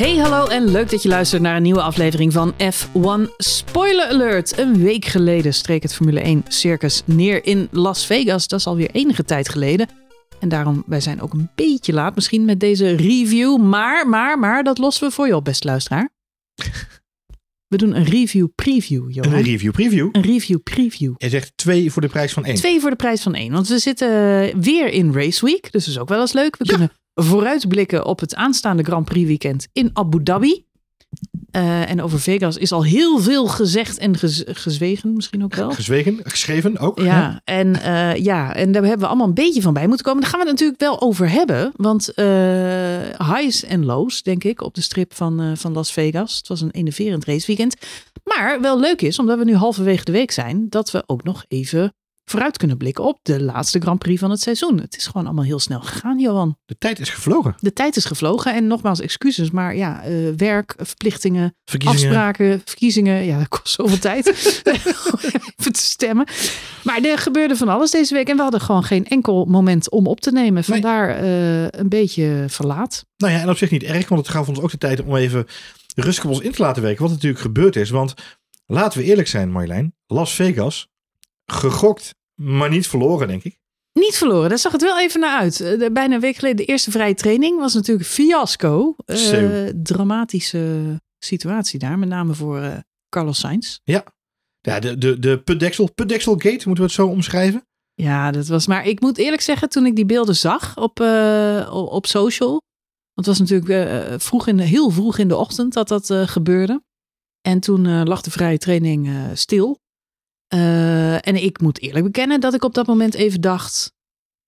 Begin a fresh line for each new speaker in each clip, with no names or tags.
Hey, hallo en leuk dat je luistert naar een nieuwe aflevering van F1 Spoiler Alert. Een week geleden streek het Formule 1 circus neer in Las Vegas. Dat is alweer enige tijd geleden. En daarom, wij zijn ook een beetje laat misschien met deze review. Maar, maar, maar, dat lossen we voor je op, beste luisteraar. We doen een review preview, Johan.
Een review preview.
Een review preview.
Je zegt twee voor de prijs van één.
Twee voor de prijs van één. Want we zitten weer in Race Week. Dus dat is ook wel eens leuk. We
Ja.
kunnen vooruitblikken op het aanstaande Grand Prix weekend in Abu Dhabi. Eh, en over Vegas is al heel veel gezegd en gez- gezwegen misschien ook wel.
Gezwegen, geschreven ook. hè?
Ja, en, eh, ja, en daar hebben we allemaal een beetje van bij moeten komen. Daar gaan we het natuurlijk wel over hebben. Want eh, highs en lows, denk ik, op de strip van, van Las Vegas. Het was een enerverend raceweekend. Maar wel leuk is, omdat we nu halverwege de week zijn, dat we ook nog even vooruit kunnen blikken op de laatste Grand Prix van het seizoen. Het is gewoon allemaal heel snel gegaan, Johan.
De tijd is gevlogen.
De tijd is gevlogen en nogmaals excuses, maar ja, eh, werk, verplichtingen,
Verkiezingen.
afspraken, verkiezingen. Ja, dat kost zoveel tijd. Om Even te stemmen. Maar er gebeurde van alles deze week. En we hadden gewoon geen enkel moment om op te nemen. Vandaar eh, een beetje verlaat.
Nou ja, en op zich niet erg, want het gaf ons ook de tijd om even rustig op ons in te laten werken. Wat natuurlijk gebeurd is. Want laten we eerlijk zijn, Marjolein. Las Vegas, gegokt, maar niet verloren, denk ik.
Niet verloren, daar zag het wel even naar uit. Eh, de- Bijna een week geleden, de eerste vrije training was natuurlijk een fiasco.
Zo.
dramatische situatie daar, met name voor eh, Carlos Sainz.
Ja, de, de, de putdeksel, putdekselgate, moeten we het zo omschrijven?
Ja, dat was. Maar ik moet eerlijk zeggen, toen ik die beelden zag op, op social. Want het was natuurlijk vroeg in de, heel vroeg in de ochtend dat dat gebeurde. En toen lag de vrije training stil. Eh, en ik moet eerlijk bekennen dat ik op dat moment even dacht.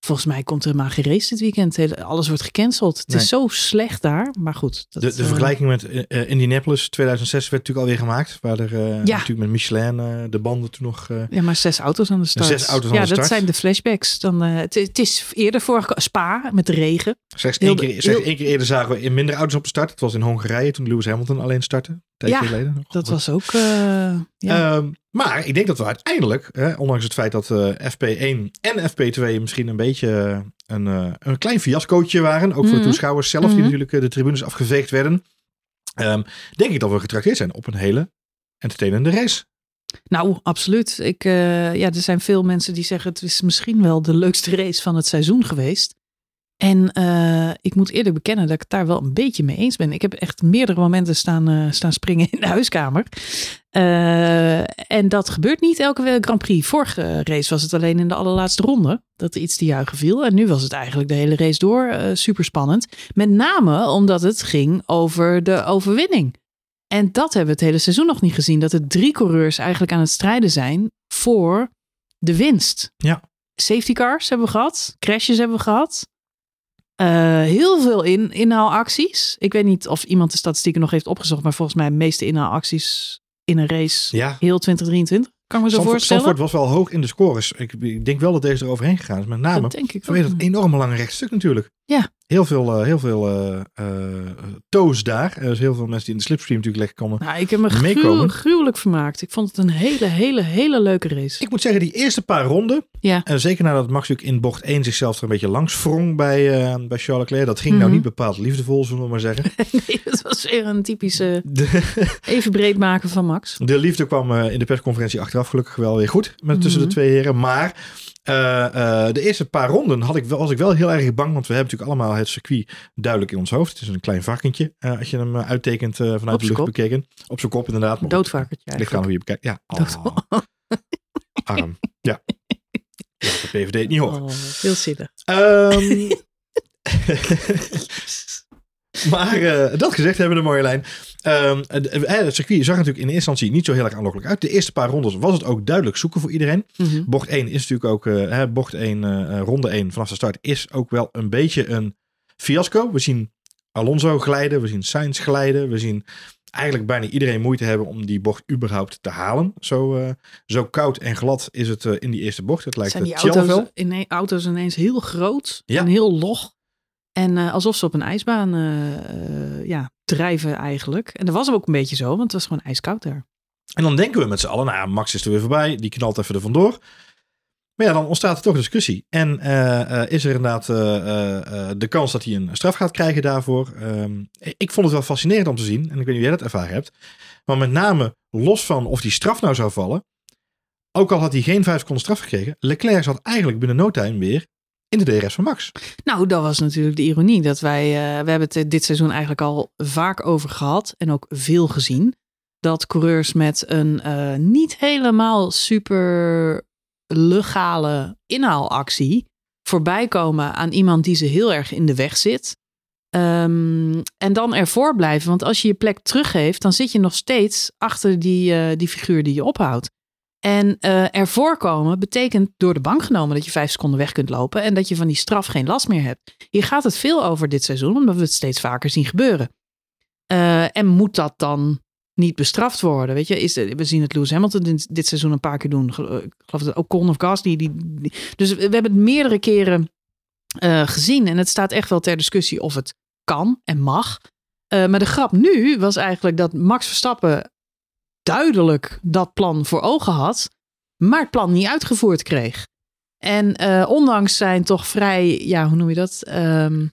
Volgens mij komt er helemaal geen race dit weekend. Alles wordt gecanceld. Het
Nee.
is zo slecht daar. Maar goed. Dat,
De, de
eh,
vergelijking met eh, Indianapolis 2006 werd natuurlijk alweer gemaakt. Waar er natuurlijk met Michelin de banden toen nog...
Ja, maar zes auto's aan de start.
Zes auto's aan
ja,
de
dat
start.
zijn de flashbacks. Dan, het, het is eerder voor Spa met de regen.
Slechts één keer, slechts
heel-
één keer eerder zagen we in minder auto's op de start. Het was in Hongarije toen Lewis Hamilton alleen startte. Tijdje
Ja,
geleden. nog.
Dat was ook. eh, ja.
Ehm, maar ik denk dat we uiteindelijk, ondanks het feit dat eh, FP1 en FP2 misschien een beetje eh, een, een klein fiascootje waren. Ook voor
Mhm.
de toeschouwers zelf,
Mhm.
die natuurlijk eh, de tribunes afgeveegd werden. ehm, denk ik dat we getrakteerd zijn op een hele entertainende race.
Nou, absoluut. Ik, ja, er zijn veel mensen die zeggen het is misschien wel de leukste race van het seizoen geweest. En eh, ik moet eerlijk bekennen dat ik het daar wel een beetje mee eens ben. Ik heb echt meerdere momenten staan, eh, staan springen in de huiskamer. Eh, en dat gebeurt niet elke Grand Prix. Vorige race was het alleen in de allerlaatste ronde dat er iets te juichen viel. En nu was het eigenlijk de hele race door super spannend. Met name omdat het ging over de overwinning. En dat hebben we het hele seizoen nog niet gezien. Dat er drie coureurs eigenlijk aan het strijden zijn voor de winst.
Ja.
Safety cars hebben we gehad. Crashes hebben we gehad. Eh, heel veel in, inhaalacties. Ik weet niet of iemand de statistieken nog heeft opgezocht. Maar volgens mij de meeste inhaalacties in een race
Ja,
heel 2023. Kan ik me zo
Zandvoort,
voorstellen.
Zandvoort was wel hoog in de scores. Ik, ik denk wel dat deze er overheen gegaan is. Met name
dat denk ik
vanwege dat enorme lange rechtstuk natuurlijk.
Ja.
Heel veel, eh, heel veel eh, eh, toes daar. Er is heel veel mensen die in de slipstream natuurlijk lekker komen.
Nou, ik heb me gruwelijk vermaakt. Ik vond het een hele, hele, hele leuke race.
Ik moet zeggen, die eerste paar ronden.
Ja.
En zeker nadat Max natuurlijk in bocht 1 zichzelf er een beetje langs wrong bij, bij Charles Leclerc. Dat ging nou
Mhm.
niet bepaald liefdevol, zullen we maar zeggen.
Nee, dat was weer een typische
De,
even breed maken van Max.
de liefde kwam in de persconferentie achteraf gelukkig wel weer goed. Met, tussen
Mhm.
de twee heren. Maar de eerste paar ronden had ik wel, was ik wel heel erg bang. Want we hebben natuurlijk allemaal het circuit duidelijk in ons hoofd. Het is een klein varkentje. eh, als je hem eh, uittekent eh, vanuit
Op
de lucht
kop.
bekeken. Op zijn kop inderdaad. maar goed,
Doodvarkertje
Ligt aan hoe je bekijkt. Ja. Oh, arm. Ja. De PVD het niet horen.
Oh, heel zielig.
Ehm, maar eh, dat gezegd hebben we, Marjolein. Ehm, het, eh, het circuit zag natuurlijk in eerste instantie niet zo heel erg aanlokkelijk uit. De eerste paar rondes was het ook duidelijk zoeken voor iedereen.
Mhm.
Bocht 1 is natuurlijk ook, eh, bocht 1, eh, ronde 1 vanaf de start is ook wel een beetje een fiasco. We zien Alonso glijden, we zien Sainz glijden, we zien eigenlijk bijna iedereen moeite hebben om die bocht überhaupt te halen. Zo, zo koud en glad is het in die eerste bocht. Het lijkt
Zijn die auto's, ine- auto's ineens heel groot
Ja.
en heel log. En eh, alsof ze op een ijsbaan eh, eh, ja, drijven eigenlijk. En dat was ook een beetje zo, want het was gewoon ijskoud daar.
En dan denken we met z'n allen, nou Max is er weer voorbij, die knalt even er vandoor. Maar ja, dan ontstaat er toch discussie. En is er inderdaad de kans dat hij een straf gaat krijgen daarvoor. Um, ik vond het wel fascinerend om te zien. En ik weet niet of jij dat ervaren hebt. Maar met name los van of die straf nou zou vallen. Ook al had hij geen vijf seconden straf gekregen. Leclerc zat eigenlijk binnen no time weer in de DRS van Max.
Nou, dat was natuurlijk de ironie. Dat wij, we hebben het dit seizoen eigenlijk al vaak over gehad. En ook veel gezien. Dat coureurs met een niet helemaal super legale inhaalactie voorbij komen aan iemand die ze heel erg in de weg zit. Um, en dan ervoor blijven. Want als je je plek teruggeeft, dan zit je nog steeds achter die, uh, die figuur die je ophoudt. En uh, ervoor komen betekent door de bank genomen dat je vijf seconden weg kunt lopen en dat je van die straf geen last meer hebt. Hier gaat het veel over dit seizoen, omdat we het steeds vaker zien gebeuren. Uh, en moet dat dan niet bestraft worden. Weet je, is, we zien het Lewis Hamilton dit, seizoen een paar keer doen. Ik geloof dat ook Con of Gas. Die, die, dus we hebben het meerdere keren gezien. En het staat echt wel ter discussie of het kan en mag. Maar de grap nu was eigenlijk dat Max Verstappen duidelijk dat plan voor ogen had. Maar het plan niet uitgevoerd kreeg. En uh, ondanks zijn toch vrij, ja, hoe noem je dat? Um,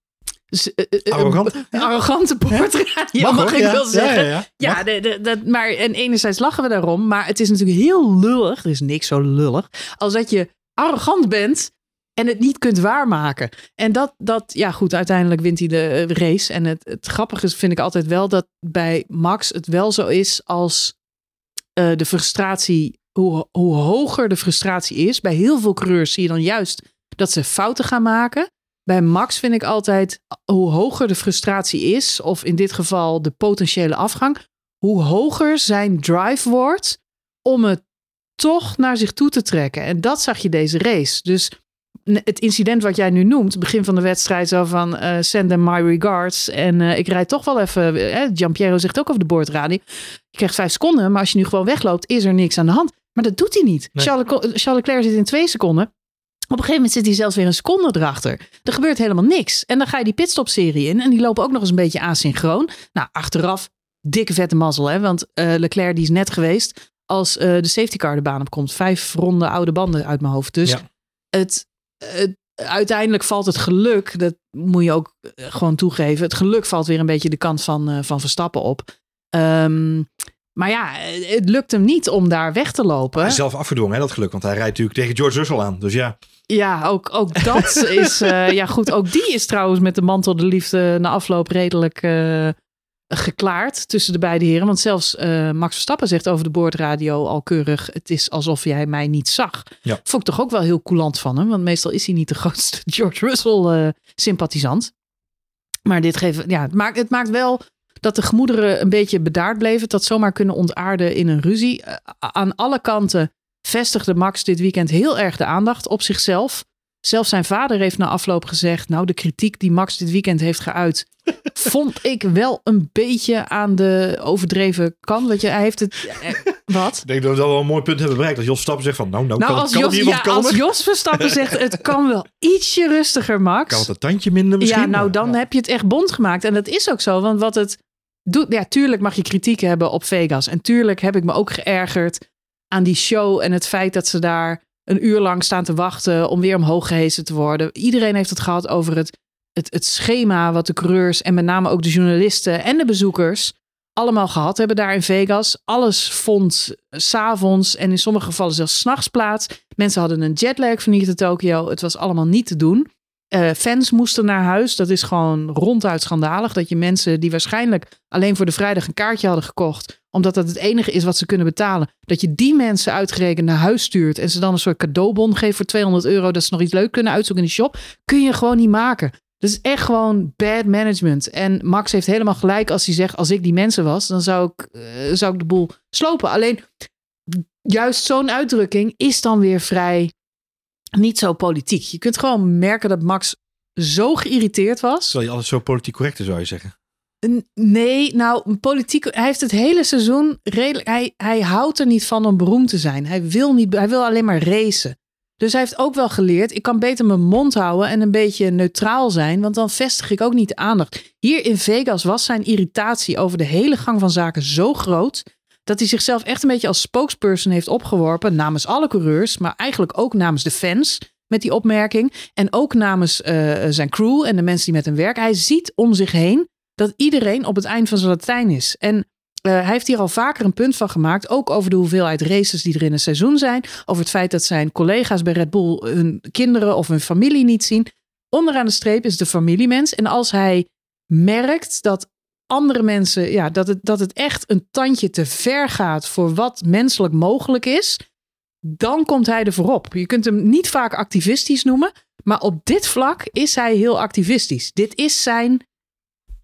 uh, Arrogant?
arrogante portradio, mag, mag ik wel zeggen. Ja, ja, ja. de, maar en enerzijds lachen we daarom, maar het is natuurlijk heel lullig. Er is niks zo lullig als dat je arrogant bent en het niet kunt waarmaken. En dat, dat ja goed, uiteindelijk wint hij de race. En het, het grappige vind ik altijd wel dat bij Max het wel zo is als uh, de frustratie, hoe, hoe hoger de frustratie is. Bij heel veel coureurs zie je dan juist dat ze fouten gaan maken. Bij Max vind ik altijd, hoe hoger de frustratie is, of in dit geval de potentiële afgang, hoe hoger zijn drive wordt om het toch naar zich toe te trekken. En dat zag je deze race. Dus het incident wat jij nu noemt, begin van de wedstrijd, zo van uh, send them my regards. En uh, ik rijd toch wel even. Uh, Giampiero zegt ook over de boordradio. Je krijgt vijf seconden, maar als je nu gewoon wegloopt, is er niks aan de hand. Maar dat doet hij niet. Nee. Charles, Charles Leclerc zit in twee seconden. Op een gegeven moment zit hij zelfs weer een seconde erachter. Er gebeurt helemaal niks. En dan ga je die pitstop-serie in. En die lopen ook nog eens een beetje asynchroon. Nou, achteraf dikke vette mazzel. Hè? Want uh, Leclerc die is net geweest als uh, de safety car de baan op komt. Vijf ronde oude banden uit mijn hoofd. Dus ja. het, het, uiteindelijk valt het geluk. Dat moet je ook eh, gewoon toegeven. Het geluk valt weer een beetje de kant van, uh, van Verstappen op. Um, maar ja, het lukt hem niet om daar weg te lopen.
Hij is zelf afgedwongen, hè, dat geluk. Want hij rijdt natuurlijk tegen George Russell aan. Dus ja.
Ja, ook, ook dat is. Uh, ja, goed. Ook die is trouwens met de mantel de liefde na afloop redelijk uh, geklaard tussen de beide heren. Want zelfs uh, Max Verstappen zegt over de boordradio al keurig: Het is alsof jij mij niet zag.
Ja.
Vond ik toch ook wel heel coulant van hem. Want meestal is hij niet de grootste George Russell sympathisant. Maar dit geeft. Ja, het maakt, het maakt wel dat de gemoederen een beetje bedaard bleven. Dat zomaar kunnen ontaarden in een ruzie. aan alle kanten vestigde Max dit weekend heel erg de aandacht op zichzelf. Zelfs zijn vader heeft na afloop gezegd: Nou, de kritiek die Max dit weekend heeft geuit, vond ik wel een beetje aan de overdreven kant. Weet je, hij heeft het. Eh, wat?
Ik denk dat we wel een mooi punt hebben bereikt. Als Jos Verstappen zegt van: Nou, nou,
nou
kan,
als,
kan
Jos, ja, als Jos Verstappen zegt: Het kan wel ietsje rustiger, Max.
Kan het een tandje minder misschien?
Ja, nou, dan ja. heb je het echt bond gemaakt. En dat is ook zo, want wat het doet. Ja, tuurlijk mag je kritiek hebben op Vegas. En tuurlijk heb ik me ook geërgerd aan die show en het feit dat ze daar een uur lang staan te wachten om weer omhoog gehezen te worden. Iedereen heeft het gehad over het, het, het schema wat de coureurs en met name ook de journalisten en de bezoekers allemaal gehad hebben daar in Vegas. Alles vond s'avonds en in sommige gevallen zelfs s'nachts plaats. Mensen hadden een jetlag van te Tokio. Het was allemaal niet te doen. Uh, fans moesten naar huis. Dat is gewoon ronduit schandalig. Dat je mensen die waarschijnlijk alleen voor de vrijdag een kaartje hadden gekocht. Omdat dat het enige is wat ze kunnen betalen. Dat je die mensen uitgerekend naar huis stuurt. En ze dan een soort cadeaubon geeft voor 200 euro. Dat ze nog iets leuk kunnen uitzoeken in de shop. Kun je gewoon niet maken. Dat is echt gewoon bad management. En Max heeft helemaal gelijk als hij zegt: als ik die mensen was, dan zou ik, uh, zou ik de boel slopen. Alleen juist zo'n uitdrukking is dan weer vrij niet zo politiek. Je kunt gewoon merken dat Max zo geïrriteerd was.
Terwijl je altijd zo politiek correct is, zou je zeggen.
Nee, nou, politiek. Hij heeft het hele seizoen redelijk. Hij, hij houdt er niet van om beroemd te zijn. Hij wil, niet, hij wil alleen maar racen. Dus hij heeft ook wel geleerd. Ik kan beter mijn mond houden en een beetje neutraal zijn. Want dan vestig ik ook niet de aandacht. Hier in Vegas was zijn irritatie over de hele gang van zaken zo groot dat hij zichzelf echt een beetje als spokesperson heeft opgeworpen namens alle coureurs, maar eigenlijk ook namens de fans met die opmerking. En ook namens uh, zijn crew en de mensen die met hem werken. Hij ziet om zich heen dat iedereen op het eind van zijn Latijn is. En uh, hij heeft hier al vaker een punt van gemaakt. Ook over de hoeveelheid races die er in een seizoen zijn. Over het feit dat zijn collega's bij Red Bull hun kinderen of hun familie niet zien. Onderaan de streep is de familiemens. En als hij merkt dat andere mensen, ja, dat het, dat het echt een tandje te ver gaat voor wat menselijk mogelijk is, dan komt hij er voorop. Je kunt hem niet vaak activistisch noemen, maar op dit vlak is hij heel activistisch. Dit is zijn.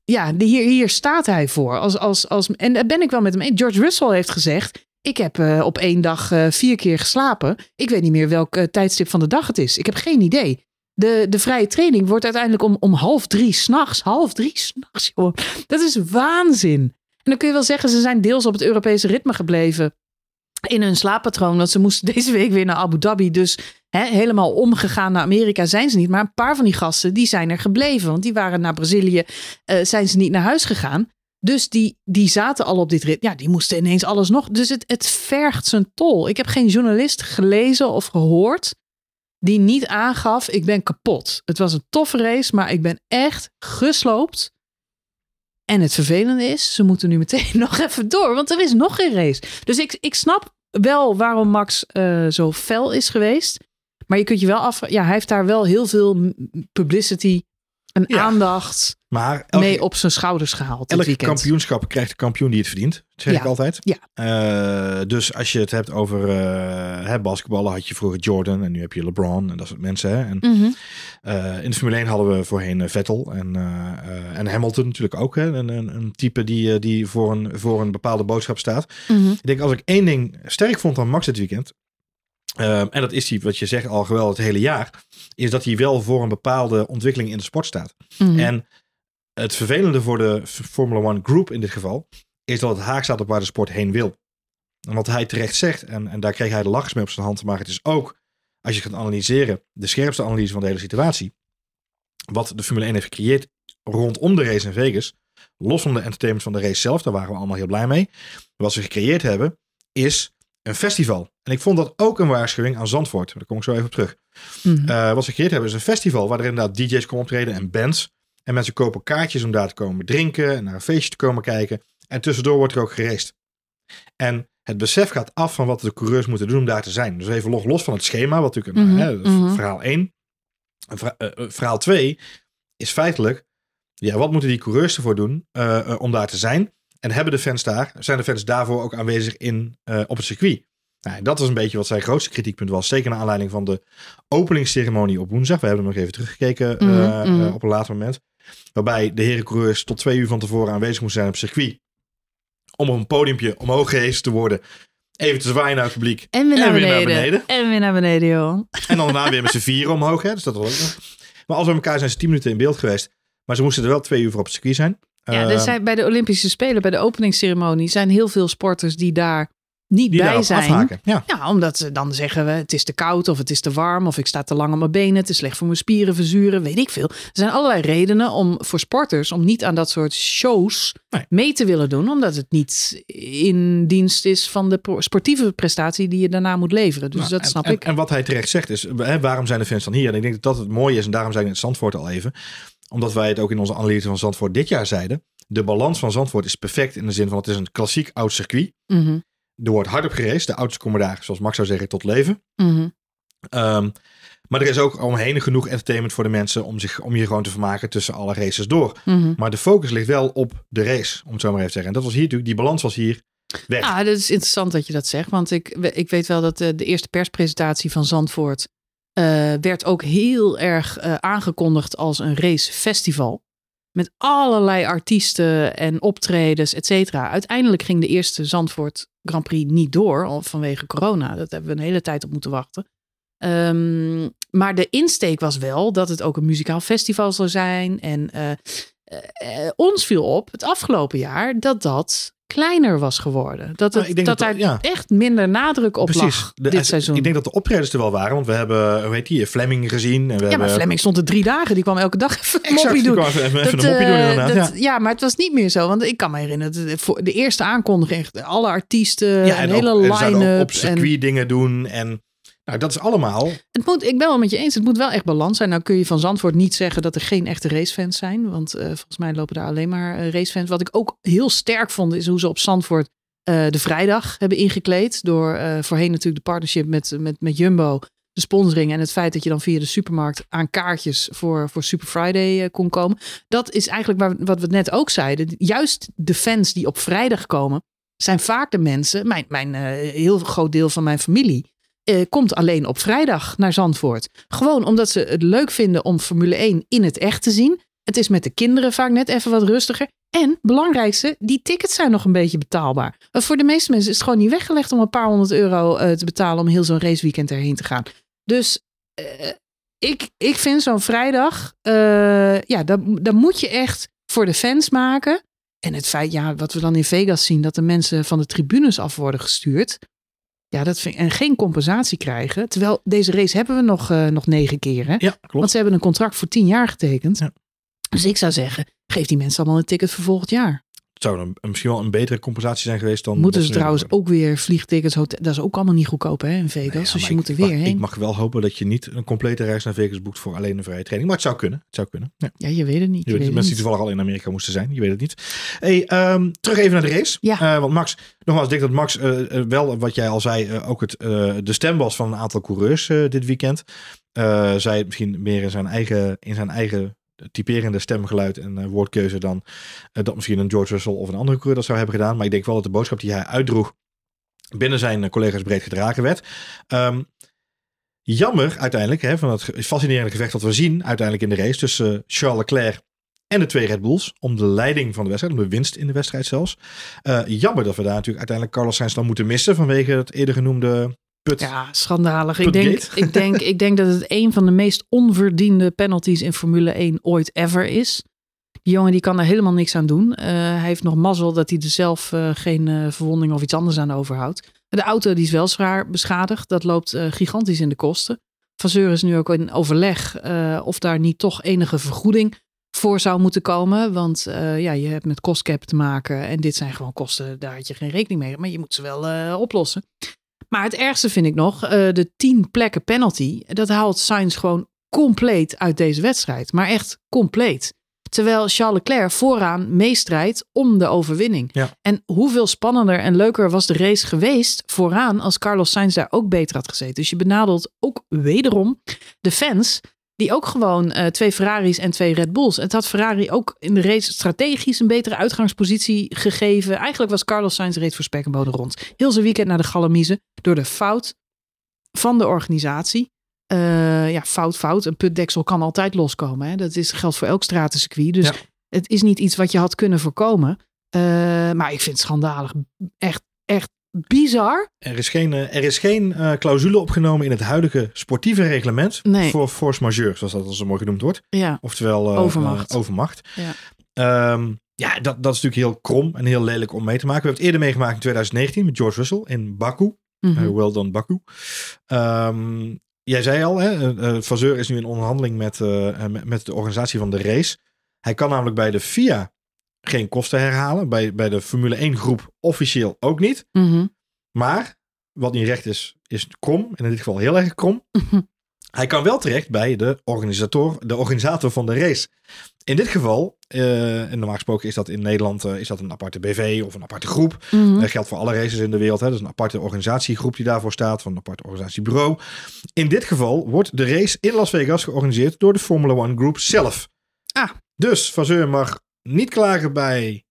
Ja, hier, hier staat hij voor. Als, als, als, en daar ben ik wel met hem eens. George Russell heeft gezegd: Ik heb uh, op één dag uh, vier keer geslapen. Ik weet niet meer welk uh, tijdstip van de dag het is. Ik heb geen idee. De, de vrije training wordt uiteindelijk om, om half drie s'nachts. Half drie s'nachts, joh. Dat is waanzin. En dan kun je wel zeggen, ze zijn deels op het Europese ritme gebleven in hun slaappatroon. Want ze moesten deze week weer naar Abu Dhabi. Dus hè, helemaal omgegaan naar Amerika zijn ze niet. Maar een paar van die gasten die zijn er gebleven. Want die waren naar Brazilië, uh, zijn ze niet naar huis gegaan. Dus die, die zaten al op dit rit. Ja, die moesten ineens alles nog. Dus het, het vergt zijn tol. Ik heb geen journalist gelezen of gehoord die niet aangaf: ik ben kapot. Het was een toffe race, maar ik ben echt gesloopt. En het vervelende is, ze moeten nu meteen nog even door, want er is nog geen race. Dus ik, ik snap wel waarom Max uh, zo fel is geweest. Maar je kunt je wel af. Ja, hij heeft daar wel heel veel publicity en ja, aandacht maar elke, mee op zijn schouders gehaald.
Elk kampioenschap krijgt de kampioen die het verdient. Dat zeg
ja.
ik altijd.
Ja.
Uh, dus als je het hebt over uh, hè, basketballen, had je vroeger Jordan en nu heb je LeBron en dat soort mensen. Hè. En,
mm -hmm.
uh, in de Formule 1 hadden we voorheen Vettel en, en Hamilton natuurlijk ook. Hè. Een, een, een type die, die voor, een, voor een bepaalde boodschap staat.
Mm -hmm.
Ik denk als ik één ding sterk vond aan Max dit weekend. en dat is die, wat je zegt al geweldig het hele jaar. Is dat hij wel voor een bepaalde ontwikkeling in de sport staat.
Mm -hmm.
En het vervelende voor de Formula One Group in dit geval is dat het haak staat op waar de sport heen wil. En wat hij terecht zegt, en, en daar kreeg hij de lachers mee op zijn hand, maar het is ook, als je gaat analyseren, de scherpste analyse van de hele situatie. Wat de Formule 1 heeft gecreëerd rondom de race in Vegas, los van de entertainment van de race zelf, daar waren we allemaal heel blij mee. Wat ze gecreëerd hebben, is een festival. En ik vond dat ook een waarschuwing aan Zandvoort. Daar kom ik zo even op terug.
Mm
-hmm. uh, wat ze gecreëerd hebben, is een festival waar er inderdaad DJ's komen optreden en bands. En mensen kopen kaartjes om daar te komen drinken en naar een feestje te komen kijken. En tussendoor wordt er ook geraced. En het besef gaat af van wat de coureurs moeten doen om daar te zijn. Dus even los, los van het schema, wat natuurlijk
Mhm,
mm -hmm, hè,
mm -hmm.
verhaal 1. Verha uh, verhaal 2 is feitelijk, ja, wat moeten die coureurs ervoor doen uh, om daar te zijn? En hebben de fans daar, zijn de fans daarvoor ook aanwezig in, uh, op het circuit? Nou, dat was een beetje wat zijn grootste kritiekpunt was. Zeker naar aanleiding van de openingsceremonie op woensdag. We hebben nog even teruggekeken
Mhm,
uh,
mhm.
uh, op een later moment. Waarbij de herencoureurs tot twee uur van tevoren aanwezig moesten zijn op het circuit. Om op een podiumpje omhoog gehezen te worden. Even te zwaaien naar het publiek.
En weer naar,
En weer naar
beneden.
beneden.
En weer naar beneden, joh.
En dan daarna weer met z'n vieren omhoog. Hè? Dus dat was ook nog. Maar als we elkaar zijn ze tien minuten in beeld geweest. Maar ze moesten er wel twee uur voor op het circuit zijn.
Ja, er zijn bij de Olympische Spelen, bij de openingsceremonie, zijn heel veel sporters die daar niet
die
bij zijn.
afhaken. Ja.
Ja, omdat ze dan zeggen we het is te koud of het is te warm of ik sta te lang op mijn benen, het is slecht voor mijn spieren, verzuren, weet ik veel. Er zijn allerlei redenen om voor sporters om niet aan dat soort shows
Nee.
mee te willen doen, omdat het niet in dienst is van de sportieve prestatie die je daarna moet leveren. Dus
Nou,
dat
en,
snap
en,
ik.
En wat hij terecht zegt is, hè, waarom zijn de fans dan hier? En ik denk dat dat het mooie is. En daarom zijn we in Zandvoort al even. Omdat wij het ook in onze analyse van Zandvoort dit jaar zeiden. De balans van Zandvoort is perfect in de zin van het is een klassiek oud circuit.
Mhm,
Er wordt hard op geraced. De auto's komen daar, zoals Max zou zeggen, tot leven.
mhm.
Um, maar er is ook omheen genoeg entertainment voor de mensen om, zich, om je gewoon te vermaken tussen alle races door.
mhm.
Maar de focus ligt wel op de race, om het zo maar even te zeggen. En dat was hier natuurlijk, die balans was hier weg.
Ja, dat is interessant dat je dat zegt. Want ik, ik weet wel dat de, de eerste perspresentatie van Zandvoort eh, werd ook heel erg eh, aangekondigd als een racefestival. Met allerlei artiesten en optredens, et cetera. Uiteindelijk ging de eerste Zandvoort Grand Prix niet door vanwege corona. Dat hebben we een hele tijd op moeten wachten. Ehm, maar de insteek was wel dat het ook een muzikaal festival zou zijn. En eh, ons viel op het afgelopen jaar dat dat kleiner was geworden. Dat, het,
Nou, denk
dat,
dat-
daar
ja.
echt minder nadruk op lag
De-
dit seizoen.
Ik denk dat de optredens er wel waren, want we hebben, hoe heet die, Fleming gezien. En we
ja, maar Fleming stond er drie dagen. Die kwam elke dag even
Exact,
moppie doen.
even, even
Dat,
een moppie doen
eh,
inderdaad.
dat-
ja.
ja, maar het was niet meer zo. Want ik kan me herinneren, dat de, de eerste aankondiging, alle artiesten,
Ja,
een
en
hele
en
line-up.
op
en
circuit dingen doen. En nou, dat is allemaal.
het moet, ik ben wel met je eens, het moet wel echt balans zijn. Nou kun je van Zandvoort niet zeggen dat er geen echte racefans zijn. Want eh, volgens mij lopen daar alleen maar eh, racefans. Wat ik ook heel sterk vond, is hoe ze op Zandvoort eh, de vrijdag hebben ingekleed. Door voorheen natuurlijk de partnership met, met, met Jumbo. De sponsoring en het feit dat je dan via de supermarkt aan kaartjes voor, voor Super Friday kon komen. Dat is eigenlijk waar, wat we net ook zeiden. Juist de fans die op vrijdag komen, zijn vaak de mensen, mijn, mijn heel groot deel van mijn familie, eh, komt alleen op vrijdag naar Zandvoort. Gewoon omdat ze het leuk vinden om Formule 1 in het echt te zien. Het is met de kinderen vaak net even wat rustiger. En belangrijkste, die tickets zijn nog een beetje betaalbaar. Maar voor de meeste mensen is het gewoon niet weggelegd om een paar honderd euro eh, te betalen om heel zo'n raceweekend erheen te gaan. Dus eh, ik, ik vind zo'n vrijdag, ja, dat, dat moet je echt voor de fans maken. En het feit, ja, wat we dan in Vegas zien, dat de mensen van de tribunes af worden gestuurd. Ja, dat vind, en geen compensatie krijgen. Terwijl deze race hebben we nog, eh, nog negen keer. Hè?
Ja,
Want
klopt.
ze hebben een contract voor tien jaar getekend.
Ja.
Dus ik zou zeggen, geef die mensen allemaal een ticket voor volgend jaar.
Het zou misschien wel een betere compensatie zijn geweest dan.
Moeten ze trouwens
hebben.
ook weer vliegtickets, hotel, dat is ook allemaal niet goedkoop hè, in Vegas.
Nou ja,
dus je moet er weer heen.
Ik mag wel hopen dat je niet een complete reis naar Vegas boekt voor alleen een vrije training. Maar het zou kunnen. Het zou kunnen. Ja.
Ja, je weet het niet.
Je
Je
weet,
weet
mensen die toevallig al in Amerika moesten zijn. Je weet het niet. Hey, ehm, terug even naar de race.
Ja.
Eh, want Max, nogmaals, ik denk dat Max eh, eh, wel, wat jij al zei, ook het, de stem was van een aantal coureurs dit weekend. Zij misschien meer in zijn eigen, in zijn eigen typerende stemgeluid en eh, woordkeuze dan eh, dat misschien een George Russell of een andere coureur dat zou hebben gedaan. Maar ik denk wel dat de boodschap die hij uitdroeg binnen zijn eh, collega's breed gedragen werd. Ehm, jammer uiteindelijk, hè, van het fascinerende gevecht dat we zien uiteindelijk in de race tussen Charles Leclerc en de twee Red Bulls om de leiding van de wedstrijd, om de winst in de wedstrijd zelfs. Jammer dat we daar natuurlijk uiteindelijk Carlos Sainz dan moeten missen vanwege het eerder genoemde put.
Ja, schandalig. Ik denk, ik, denk, ik denk dat het een van de meest onverdiende penalties in Formule 1 ooit ever is. Die jongen die kan er helemaal niks aan doen. Eh, hij heeft nog mazzel dat hij er zelf eh, geen eh, verwonding of iets anders aan overhoudt. De auto die is wel zwaar beschadigd. Dat loopt gigantisch in de kosten. Vasseur is nu ook in overleg of daar niet toch enige vergoeding voor zou moeten komen. Want ja, je hebt met kostcap te maken. En dit zijn gewoon kosten, daar had je geen rekening mee. Maar je moet ze wel oplossen. Maar het ergste vind ik nog, eh, de tien plekken penalty. Dat haalt Sainz gewoon compleet uit deze wedstrijd. Maar echt compleet. Terwijl Charles Leclerc vooraan meestrijdt om de overwinning.
Ja.
En hoeveel spannender en leuker was de race geweest vooraan als Carlos Sainz daar ook beter had gezeten. Dus je benadelt ook wederom de fans die ook gewoon eh, twee Ferraris en twee Red Bulls. Het had Ferrari ook in de race strategisch een betere uitgangspositie gegeven. Eigenlijk was Carlos Sainz reed voor spek en rond. Heel zijn weekend naar de Galamiezen door de fout van de organisatie. Eh, ja, fout, fout. Een putdeksel kan altijd loskomen. Hè? Dat is, geldt voor elk stratencircuit. Dus
Ja.
het is niet iets wat je had kunnen voorkomen. Eh, maar ik vind het schandalig. Echt, echt bizar.
Er is geen, eh, er is geen eh, clausule opgenomen in het huidige sportieve reglement
Nee.
voor force majeure, zoals dat al zo mooi genoemd wordt.
Ja,
Oftewel eh,
Overmacht.
overmacht.
Ja.
Ehm, ja, dat, dat is natuurlijk heel krom en heel lelijk om mee te maken. We hebben het eerder meegemaakt in 2019 met George Russell in Baku.
Mhm.
Eh, well done, Baku. Ehm, jij zei al, hè, Vasseur is nu in onderhandeling met, met, met de organisatie van de race. Hij kan namelijk bij de FIA geen kosten herhalen. Bij, bij de Formule 1 groep officieel ook niet.
Mhm.
Maar wat niet recht is, is krom. En in dit geval heel erg krom.
Mhm.
Hij kan wel terecht bij de organisator, de organisator van de race. In dit geval, eh, en normaal gesproken is dat in Nederland eh, is dat een aparte BV of een aparte groep.
Mhm.
Dat geldt voor alle races in de wereld. Hè. Dat is een aparte organisatiegroep die daarvoor staat, van een apart organisatiebureau. In dit geval wordt de race in Las Vegas georganiseerd door de Formula One Group zelf.
Ah.
Dus Vasseur mag niet klagen bij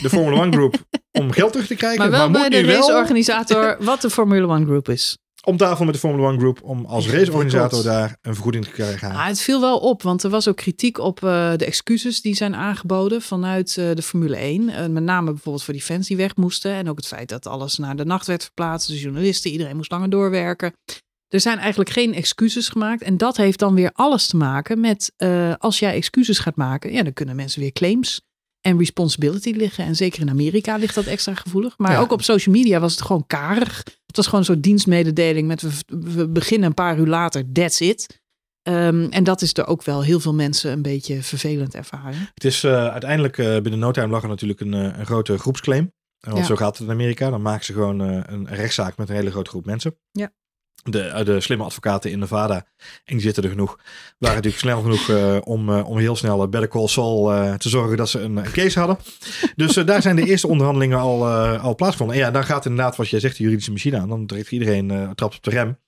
de Formula One Group om geld terug te krijgen.
Maar wel
moet
bij de
wel
raceorganisator wat de Formule One Group is.
om tafel met de Formula One Group om als raceorganisator daar een vergoeding te krijgen.
Ah, het viel wel op, want er was ook kritiek op eh, de excuses die zijn aangeboden vanuit eh, de Formule 1. Eh, met name bijvoorbeeld voor die fans die weg moesten. En ook het feit dat alles naar de nacht werd verplaatst. De journalisten, iedereen moest langer doorwerken. Er zijn eigenlijk geen excuses gemaakt. En dat heeft dan weer alles te maken met eh, als jij excuses gaat maken, ja, dan kunnen mensen weer claims en responsibility liggen. En zeker in Amerika ligt dat extra gevoelig. Maar
Ja.
ook op social media was het gewoon karig. Het was gewoon een soort dienstmededeling met we, we beginnen een paar uur later, that's it. Ehm, en dat is er ook wel heel veel mensen een beetje vervelend ervaren.
Het is eh, uiteindelijk eh, binnen no time lag er natuurlijk een, een grote groepsclaim. Want
Ja.
zo gaat het in Amerika. Dan maken ze gewoon een rechtszaak met een hele grote groep mensen.
Ja.
De, eh, de slimme advocaten in Nevada, en die zitten er genoeg, waren natuurlijk snel genoeg eh, om, eh, om heel snel Better Call Saul te zorgen dat ze een, een case hadden. Dus daar zijn de eerste onderhandelingen al, al plaatsgevonden. En ja, dan gaat inderdaad, wat jij zegt, de juridische machine aan. Dan trekt iedereen trapt op de rem.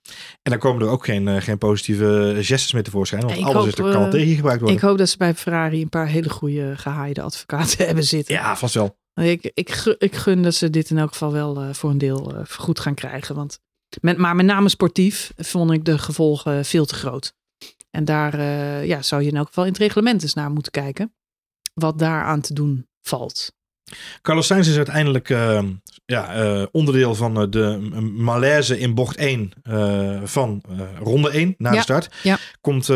En dan komen er ook geen, geen positieve gestes meer tevoorschijn. Want
Ik
alles
hoop,
is er, kan
eh,
tegen gebruikt worden.
Ik hoop dat ze bij Ferrari een paar hele goede gehaaide advocaten hebben zitten.
ja, vast wel.
Ik, ik, ik gun dat ze dit in elk geval wel voor een deel goed gaan krijgen. Want met, maar met name sportief vond ik de gevolgen veel te groot. En daar eh, ja, zou je in elk geval in het reglement eens naar moeten kijken. Wat daaraan te doen valt.
Carlos Sainz is uiteindelijk eh, ja, eh, onderdeel van de malaise in bocht 1 eh, van ronde 1 na de start.
ja.
Komt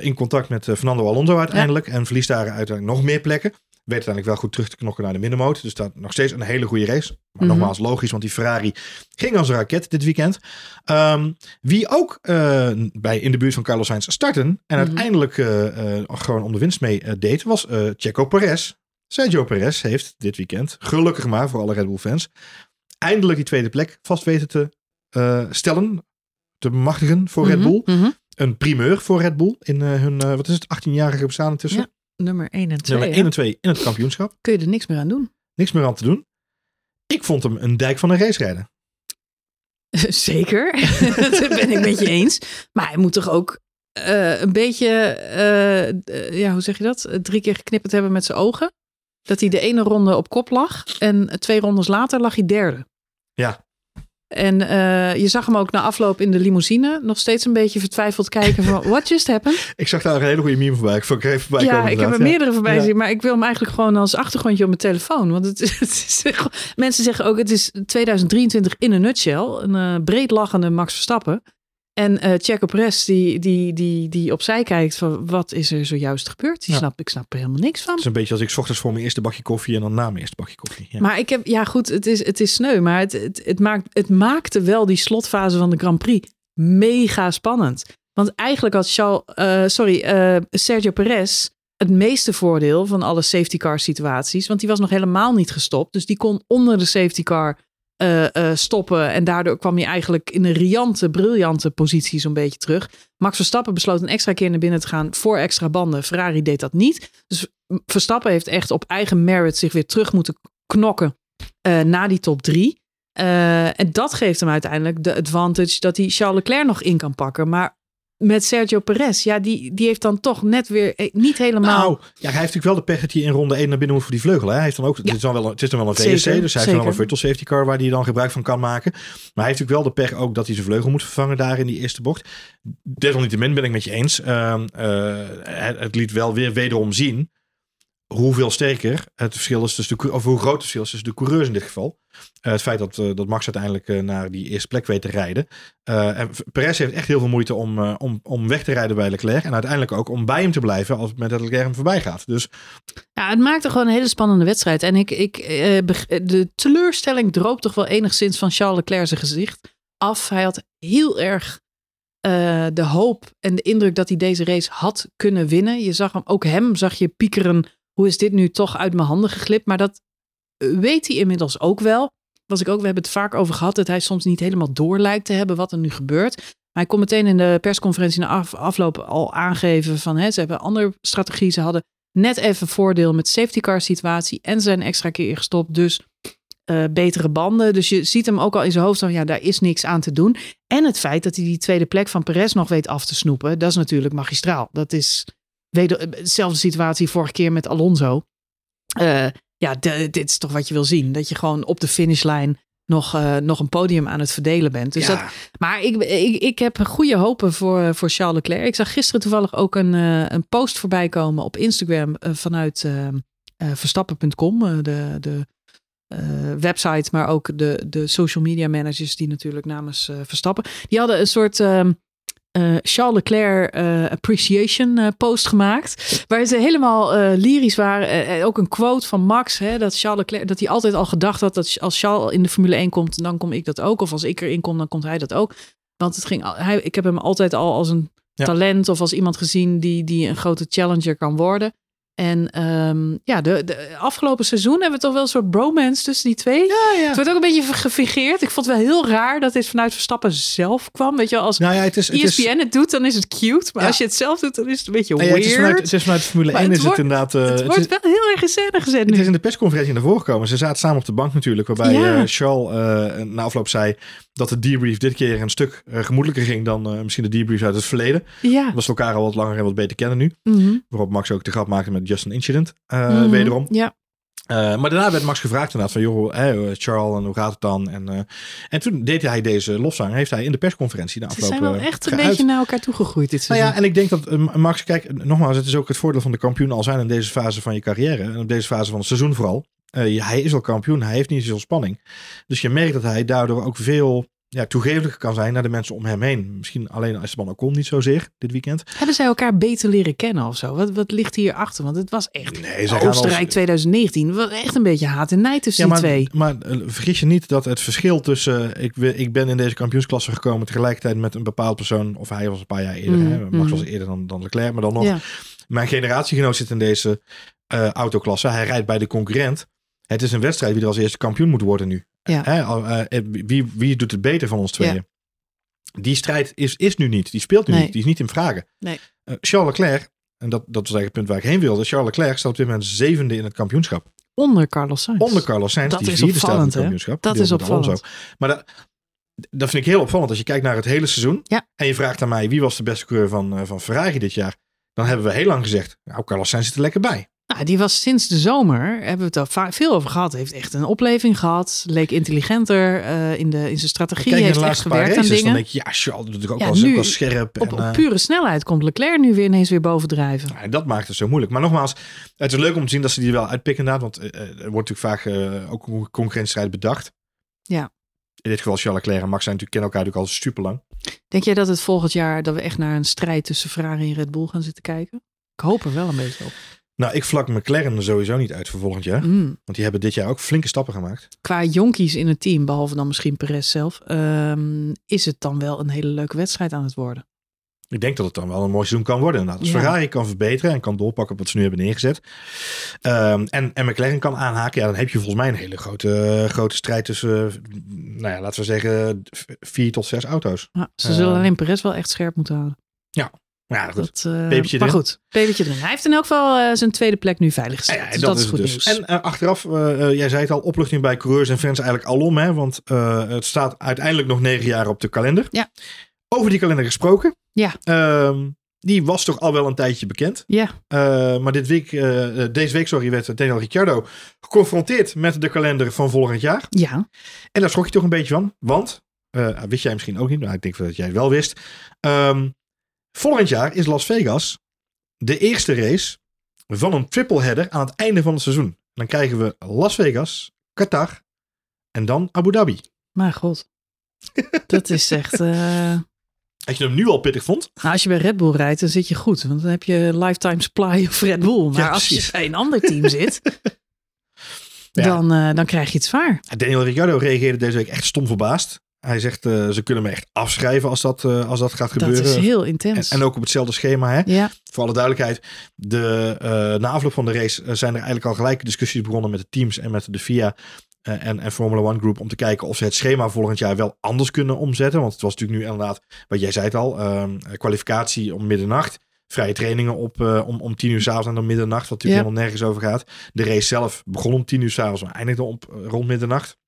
in contact met Fernando Alonso uiteindelijk en verliest daar uiteindelijk nog meer plekken. Weet uiteindelijk wel goed terug te knokken naar de middenmoot. Dus dat nog steeds een hele goede race. Maar
Mhm.
nogmaals logisch, want die Ferrari ging als een raket dit weekend. Ehm, wie ook eh, bij in de buurt van Carlos Sainz starten en
Mhm.
uiteindelijk eh, eh, gewoon om de winst mee deed, was Checo Perez. Sergio Perez heeft dit weekend, gelukkig maar voor alle Red Bull fans, eindelijk die tweede plek vast weten te stellen, te bemachtigen voor Red
Mhm,
Bull. Een primeur voor Red Bull in hun, wat is het, 18-jarige bestaan intussen.
Ja, Nummer 1 en 2.
Nummer 1 en 2 in het kampioenschap.
Kun je er niks meer aan doen.
Niks meer aan te doen. Ik vond hem een dijk van een race rijden.
Zeker, dat ben ik met je eens. Maar hij moet toch ook eh, een beetje, eh, eh, ja, hoe zeg je dat? Drie keer geknipperd hebben met zijn ogen. Dat hij de ene ronde op kop lag en twee rondes later lag hij derde.
Ja.
En eh, je zag hem ook na afloop in de limousine nog steeds een beetje vertwijfeld kijken van what just happened?
Ik zag daar een hele goede meme voorbij. Ik vond ik even voorbij
ja,
komen
ik heb er meerdere voorbij
Ja.
zien, maar ik wil hem eigenlijk gewoon als achtergrondje op mijn telefoon. Want het, is- het is, mensen zeggen ook, het is 2023 in een nutshell. Een eh, breed lachende Max Verstappen. En eh Checo Perez die, die, die, die opzij kijkt van wat is er zojuist gebeurd? Die
Ja.
snap, ik snap er helemaal niks van.
Het is een beetje als ik 's ochtends voor mijn eerste bakje koffie en dan na mijn eerste bakje koffie. Ja.
Maar ik heb, ja goed, het is, het is sneu. Maar het, het, het, maakt, het maakte wel die slotfase van de Grand Prix mega spannend. Want eigenlijk had Charles, eh, sorry, eh, Sergio Perez het meeste voordeel van alle safety car situaties. Want die was nog helemaal niet gestopt. Dus die kon onder de safety car eh, stoppen. En daardoor kwam hij eigenlijk in een riante, briljante positie zo'n beetje terug. Max Verstappen besloot een extra keer naar binnen te gaan voor extra banden. Ferrari deed dat niet. Dus Verstappen heeft echt op eigen merit zich weer terug moeten knokken eh, na die top drie. En dat geeft hem uiteindelijk de advantage dat hij Charles Leclerc nog in kan pakken. Maar met Sergio Perez, ja, die, die heeft dan toch net weer eh, niet helemaal...
Nou, ja, hij heeft natuurlijk wel de pech dat hij in ronde 1 naar binnen moet voor die vleugel. Hè? Hij heeft dan ook, het, is dan wel, een- het is dan wel een VSC, dus hij heeft dan wel een virtual safety car waar hij dan gebruik van kan maken. Maar hij heeft natuurlijk wel de pech ook dat hij zijn vleugel moet vervangen daar in die eerste bocht. Desalniettemin ben ik met je eens. Ehm, eh, het, het liet wel weer wederom zien hoeveel sterker het verschil is tussen de, of hoe groot het verschil is tussen de coureurs in dit geval. Eh, het feit dat, eh, dat Max uiteindelijk eh, naar die eerste plek weet te rijden. En Perez heeft echt heel veel moeite om, om, om weg te rijden bij Leclerc. En uiteindelijk ook om bij hem te blijven als met dat Leclerc hem voorbij gaat. Dus
Ja, het maakte gewoon een hele spannende wedstrijd. En ik, ik, de teleurstelling droop toch wel enigszins van Charles Leclerc zijn gezicht af. Hij had heel erg de hoop en de indruk dat hij deze race had kunnen winnen. Je zag hem, ook hem zag je piekeren. Hoe is dit nu toch uit mijn handen geglipt? Maar dat weet hij inmiddels ook wel. Was ik ook, we hebben het vaak over gehad dat hij soms niet helemaal door lijkt te hebben wat er nu gebeurt. Maar hij kon meteen in de persconferentie na af, afloop al aangeven van hè, ze hebben een andere strategie. Ze hadden net even voordeel met safety car situatie en zijn extra keer gestopt. Dus eh, betere banden. Dus je ziet hem ook al in zijn hoofd van ja, daar is niks aan te doen. En het feit dat hij die tweede plek van Perez nog weet af te snoepen, dat is natuurlijk magistraal. Dat is weder, dezelfde situatie vorige keer met Alonso. Eh, ja, de- dit is toch wat je wil zien. Dat je gewoon op de finishlijn nog, eh, nog een podium aan het verdelen bent. Dus
ja,
dat, maar ik, ik, ik heb goede hopen voor, voor Charles Leclerc. Ik zag gisteren toevallig ook een, eh, een post voorbij komen op Instagram eh, vanuit eh, eh, verstappen.com, eh, de, de eh, website, maar ook de, de social media managers die natuurlijk namens eh, Verstappen. Die hadden een soort ehm, eh, Charles Leclerc eh, Appreciation eh, post gemaakt. Waar ze helemaal lyrisch waren. Ook een quote van Max. Hè, dat Charles Leclerc, dat hij altijd al gedacht had dat als Charles in de Formule 1 komt, dan kom ik dat ook. Of als ik erin kom, dan komt hij dat ook. Want het ging, hij, ik heb hem altijd al als een
Ja.
talent of als iemand gezien die, die een grote challenger kan worden. En ehm, ja, de, de afgelopen seizoen hebben we toch wel een soort bromance tussen die twee.
Ja, ja.
Het wordt ook een beetje gefingeerd. Ik vond het wel heel raar dat dit vanuit Verstappen zelf kwam. Weet je, als
Nou ja, het is... Het is
ESPN het doet, dan is het cute. Maar als je het zelf doet, dan is het een beetje
nou
weird.
het, is vanuit, het is vanuit Formule
Maar
1
het
is
wordt-
het inderdaad... eh,
het
het
wordt wel heel erg in scène gezet
Het
nu.
is in de persconferentie naar voren gekomen. Ze zaten samen op de bank natuurlijk. Waarbij eh, Charles eh, na afloop zei dat de debrief dit keer een stuk eh, gemoedelijker ging dan eh, misschien de debrief uit het verleden.
Ja.
Omdat ze elkaar al wat langer en wat beter kennen nu.
Mhm.
Waarop Max ook de grap maakte met Just an Incident. eh,
Mhm.
Wederom.
Ja.
Maar daarna werd Max gevraagd inderdaad van, joh, hè, eh, Charles, en hoe gaat het dan? En, en toen deed hij deze lofzang, heeft hij in de persconferentie na
Ze
afloop
zijn wel echt een beetje naar elkaar toegegroeid dit
Nou ja, en ik denk dat Max, kijk, nogmaals, het is ook het voordeel van de kampioen al zijn in deze fase van je carrière. En op deze fase van het seizoen vooral. Eh, hij is al kampioen, hij heeft niet zoveel spanning. Dus je merkt dat hij daardoor ook veel ja, toegevelijker kan zijn naar de mensen om hem heen. Misschien alleen Esteban Ocon niet zozeer dit weekend.
Hebben zij elkaar beter leren kennen of zo? Wat, wat ligt hier achter? Want het was echt
Nee,
Oostenrijk
als-
2019. Het was echt een beetje haat en nijd tussen
Ja, maar,
die twee.
maar eh, vergis je niet dat het verschil tussen... Ik, we- ik ben in deze kampioensklasse gekomen tegelijkertijd met een bepaald persoon. Of hij was een paar jaar eerder.
Mm,
hè, Max
mm.
was eerder dan, dan Leclerc. Maar dan nog,
Ja.
mijn generatiegenoot zit in deze eh, autoklasse. Hij rijdt bij de concurrent. Het is een wedstrijd wie er als eerste kampioen moet worden nu.
Ja.
Eh, wie, wie doet het beter van ons tweeën? Die strijd is, is nu niet. Die speelt nu
Nee.
niet. Die is niet in vragen.
Nee.
Eh, Charles Leclerc, en dat, dat was eigenlijk het punt waar ik heen wilde. Charles Leclerc staat op dit moment zevende in het kampioenschap.
Onder Carlos Sainz.
Onder Carlos Sainz,
Dat
die
is
vierde staat in het kampioenschap.
Dat is
Alonso.
opvallend.
Maar dat, dat vind ik heel opvallend. Als je kijkt naar het hele seizoen.
Ja.
En je vraagt aan mij wie was de beste coureur van, eh, van Ferrari dit jaar. Dan hebben we heel lang gezegd. Nou, Carlos Sainz zit er lekker bij.
Nou, die was sinds de zomer, hebben we het al va- veel over gehad. Heeft echt een opleving gehad. Leek intelligenter eh, in, de, in zijn strategie.
Kijk
heeft echt gewerkt aan
races. Dan
dingen.
denk je, ja, Charles doet het ook
Ja,
wel,
nu
wel scherp.
Op,
en,
op
eh,
pure snelheid komt Leclerc nu weer ineens weer bovendrijven.
En dat maakt het zo moeilijk. Maar nogmaals, het is leuk om te zien dat ze die wel uitpikken inderdaad. Want eh, er wordt natuurlijk vaak ook een concurrentiestrijd bedacht.
Ja.
In dit geval Charles Leclerc en Max zijn natuurlijk, kennen elkaar natuurlijk al super lang.
Denk jij dat het volgend jaar dat we echt naar een strijd tussen Ferrari en Red Bull gaan zitten kijken? Ik hoop er wel een beetje op.
Nou, ik vlak McLaren er sowieso niet uit voor volgend jaar.
Mm.
Want die hebben dit jaar ook flinke stappen gemaakt.
Qua jonkies in het team, behalve dan misschien Perez zelf, ehm, is het dan wel een hele leuke wedstrijd aan het worden.
Ik denk dat het dan wel een mooi seizoen kan worden. inderdaad. Als
Ja.
Ferrari kan verbeteren en kan doorpakken op wat ze nu hebben neergezet. Ehm, en, en McLaren kan aanhaken. Ja, dan heb je volgens mij een hele grote, grote strijd tussen, eh, nou ja, laten we zeggen, vier tot zes auto's.
Ja, ze
Eh.
zullen alleen Perez wel echt scherp moeten houden.
Maar ja, goed.
Dat, eh,
Pepertje
maar
erin.
goed, pepertje erin. Hij heeft in elk geval eh, zijn tweede plek nu veilig
Ja, ja,
dus
dat,
dat, is goed nieuws.
dus. En eh, achteraf, jij zei het al, opluchting bij coureurs en fans eigenlijk alom. Hè, want eh, het staat uiteindelijk nog negen jaar op de kalender.
Ja.
Over die kalender gesproken.
Ja.
Ehm, die was toch al wel een tijdje bekend.
Ja,
Eh, maar dit week, deze week sorry, werd Daniel Ricciardo geconfronteerd met de kalender van volgend jaar.
ja.
En daar schrok je toch een beetje van. Want, eh, wist jij misschien ook niet, maar ik denk dat jij het wel wist. Ehm, volgend jaar is Las Vegas de eerste race van een triple header aan het einde van het seizoen. Dan krijgen we Las Vegas, Qatar en dan Abu Dhabi.
maar god. dat is echt... eh,
Als je hem nu al pittig vond.
Nou, als je bij Red Bull rijdt, dan zit je goed. Want dan heb je lifetime supply of Red Bull. Maar
Ja,
als je bij een ander team zit,
Ja.
dan, eh, dan krijg je het zwaar.
Daniel Ricciardo reageerde deze week echt stom verbaasd. Hij zegt, eh, ze kunnen me echt afschrijven als dat, eh, als dat gaat gebeuren.
Dat is heel
en,
intens.
en ook op hetzelfde schema. Hè?
ja,
Voor alle duidelijkheid, de, eh, na afloop van de race zijn er eigenlijk al gelijk discussies begonnen met de teams en met de FIA en, en Formula One Group om te kijken of ze het schema volgend jaar wel anders kunnen omzetten. Want het was natuurlijk nu inderdaad, wat jij zei het al, ehm, kwalificatie om middernacht. Vrije trainingen op, om, om tien uur s'avonds en dan middernacht, wat natuurlijk
Ja.
helemaal nergens over gaat. De race zelf begon om tien uur s'avonds, maar eindigde op, rond middernacht.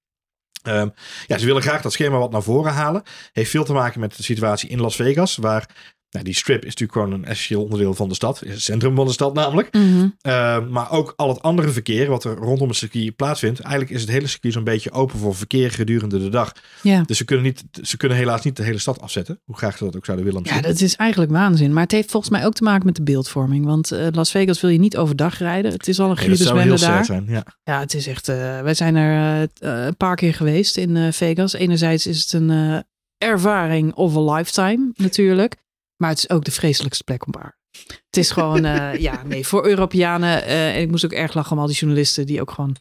Ehm, ja, ze willen graag dat schema wat naar voren halen. Heeft veel te maken met de situatie in Las Vegas, waar nou, die strip is natuurlijk gewoon een essentieel onderdeel van de stad. Is het centrum van de stad namelijk.
Mhm.
Uh, maar ook al het andere verkeer wat er rondom het circuit plaatsvindt. Eigenlijk is het hele circuit zo'n beetje open voor verkeer gedurende de dag.
ja.
Dus ze kunnen, niet, ze kunnen helaas niet de hele stad afzetten. Hoe graag ze dat ook zouden willen.
ja, dat is eigenlijk waanzin. Maar het heeft volgens mij ook te maken met de beeldvorming. Want eh, Las Vegas wil je niet overdag rijden. Het is al een
Nee,
griebesbende daar.
zijn. Ja.
Ja, het is echt. eh, wij zijn er eh, een paar keer geweest in eh, Vegas. Enerzijds is het een eh, ervaring of a lifetime, natuurlijk. Maar het is ook de vreselijkste plek om aarde. Het is gewoon, uh, ja, nee, voor Europeanen. Uh, en ik moest ook erg lachen om al die journalisten die ook gewoon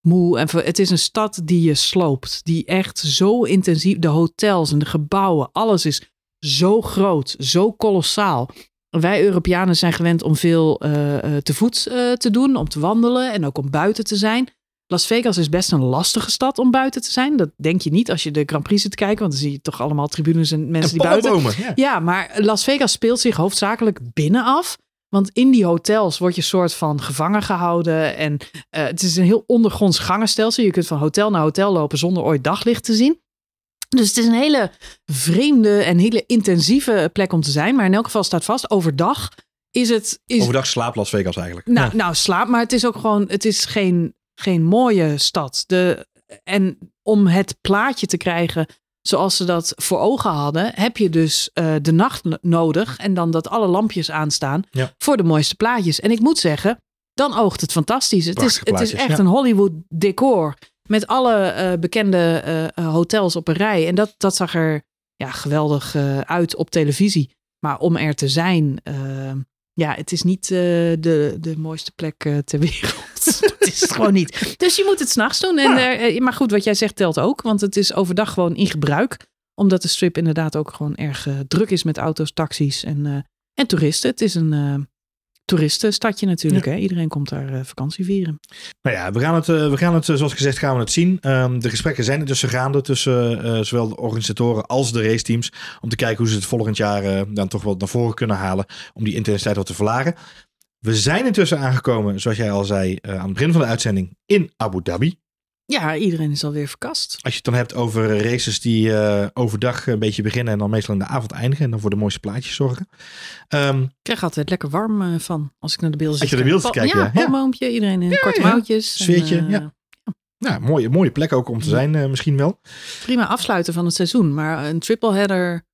moe. En het is een stad die je sloopt. Die echt zo intensief, de hotels en de gebouwen, alles is zo groot, zo kolossaal. Wij Europeanen zijn gewend om veel uh, te voet te doen, om te wandelen en ook om buiten te zijn. Las Vegas is best een lastige stad om buiten te zijn. Dat denk je niet als je de Grand Prix zit te kijken. Want dan zie je toch allemaal tribunes en mensen die buiten...
Ja.
ja, maar Las Vegas speelt zich hoofdzakelijk binnenaf. Want in die hotels word je soort van gevangen gehouden. En uh, het is een heel ondergronds gangenstelsel. Je kunt van hotel naar hotel lopen zonder ooit daglicht te zien. Dus het is een hele vreemde en hele intensieve plek om te zijn. Maar in elk geval staat vast, overdag is het... Is...
Overdag slaapt Las Vegas eigenlijk.
Nou,
ja.
nou, slaap, maar het is ook gewoon... Het is geen geen mooie stad. De, en om het plaatje te krijgen zoals ze dat voor ogen hadden, heb je dus uh, de nacht nodig en dan dat alle lampjes aanstaan
ja.
voor de mooiste plaatjes. En ik moet zeggen, dan oogt het fantastisch. Het is, het is echt
ja.
een Hollywood decor met alle uh, bekende uh, hotels op een rij. En dat, dat zag er ja, geweldig uit op televisie. Maar om er te zijn, ja, het is niet de, de mooiste plek ter wereld. dat is het gewoon niet. Dus je moet het s'nachts doen. En, ja. maar goed, wat jij zegt telt ook. Want het is overdag gewoon in gebruik. Omdat de strip inderdaad ook gewoon erg uh, druk is met auto's, taxis en, uh, en toeristen. Het is een uh, toeristenstadje natuurlijk. Ja. Hè? Iedereen komt daar vakantie vieren.
Nou ja, we gaan het, we gaan het zoals gezegd gaan we het zien. Um, de gesprekken zijn er tussen gaande tussen zowel de organisatoren als de raceteams. Om te kijken hoe ze het volgend jaar dan toch wel naar voren kunnen halen. Om die intensiteit wat te verlagen. We zijn intussen aangekomen, zoals jij al zei, uh, aan het begin van de uitzending in Abu Dhabi.
Ja, iedereen is alweer verkast.
Als je het dan hebt over races die uh, overdag een beetje beginnen en dan meestal in de avond eindigen en dan voor de mooiste plaatjes zorgen. Um,
ik krijg altijd lekker warm uh, van als ik naar de beelden
zit.
Als
je de beelden kijkt,
ja. Ja, palmoompje, iedereen in ja, korte ja. mouwtjes.
Sfeertje,
en,
ja. Nou, mooie, mooie plek ook om te zijn misschien wel.
Prima afsluiten van het seizoen, maar een triple header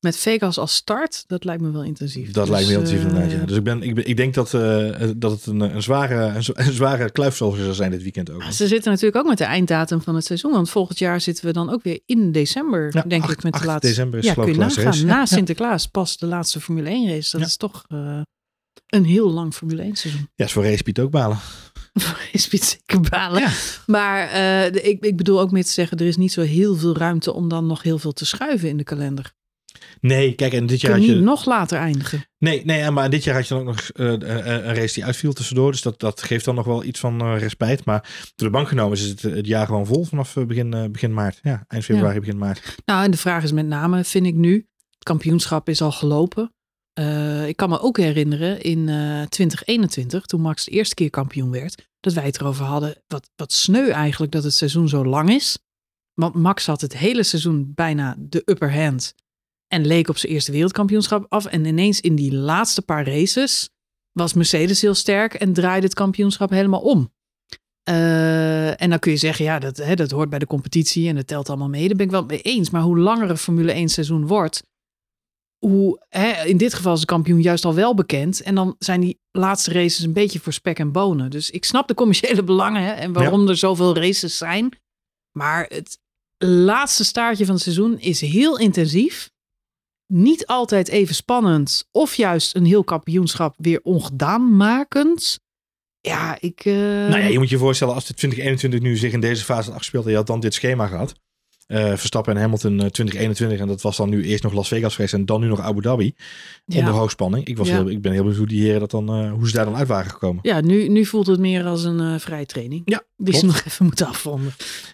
met Vegas als start, dat lijkt me wel intensief.
Dat
dus,
lijkt me heel intensief
uh,
inderdaad, ja. Dus ik, ben, ik, ben, ik denk dat, uh, dat het een, een zware, een, een zware zal zijn dit weekend ook.
Ze zitten natuurlijk ook met de einddatum van het seizoen. Want volgend jaar zitten we dan ook weer in december,
ja,
denk
8,
ik, met de
8
laatste.
december is
ja, kun je nagaan. Na Sinterklaas pas de laatste Formule 1 race. Dat
Ja.
is toch uh, een heel lang Formule 1 seizoen.
Ja, is voor Racepiet ook balen.
is zeker balen.
Ja.
Maar uh, ik, ik bedoel ook meer te zeggen, er is niet zo heel veel ruimte om dan nog heel veel te schuiven in de kalender.
Nee, kijk, en dit jaar had
je niet nog later eindigen.
Nee, nee, maar dit jaar had je dan ook nog uh, een race die uitviel tussendoor. Dus dat, dat geeft dan nog wel iets van uh, respijt. Maar door de bank genomen is het, het jaar gewoon vol vanaf begin, uh, begin maart. Ja, eind februari, ja. begin maart.
Nou, en de vraag is met name, vind ik nu, het kampioenschap is al gelopen. Ik kan me ook herinneren in 2021, toen Max de eerste keer kampioen werd, dat wij het erover hadden, wat, wat sneu eigenlijk dat het seizoen zo lang is. Want Max had het hele seizoen bijna de upper hand. En leek op zijn eerste wereldkampioenschap af. En ineens in die laatste paar races was Mercedes heel sterk en draaide het kampioenschap helemaal om. Uh, en dan kun je zeggen, ja, dat, hè, dat hoort bij de competitie en dat telt allemaal mee. Daar ben ik wel mee eens. Maar hoe langer een Formule 1 seizoen wordt, hoe hè, in dit geval is de kampioen juist al wel bekend. En dan zijn die laatste races een beetje voor spek en bonen. Dus ik snap de commerciële belangen hè, en waarom ja. er zoveel races zijn. Maar het laatste staartje van het seizoen is heel intensief niet altijd even spannend of juist een heel kampioenschap weer ongedaan makend. Ja, ik. Uh...
Nou ja, je moet je voorstellen als de 2021 nu zich in deze fase had afgespeeld en je had dan dit schema gehad. Uh, Verstappen en Hamilton uh, 2021 en dat was dan nu eerst nog Las Vegas geweest en dan nu nog Abu Dhabi
ja.
onder hoogspanning. Ik, was
Ja.
heel, ik ben heel benieuwd hoe die heren dat dan, uh, hoe ze daar dan uit waren gekomen.
Ja, nu, nu voelt het meer als een uh, vrije training.
Ja,
Die ze nog even moeten afronden.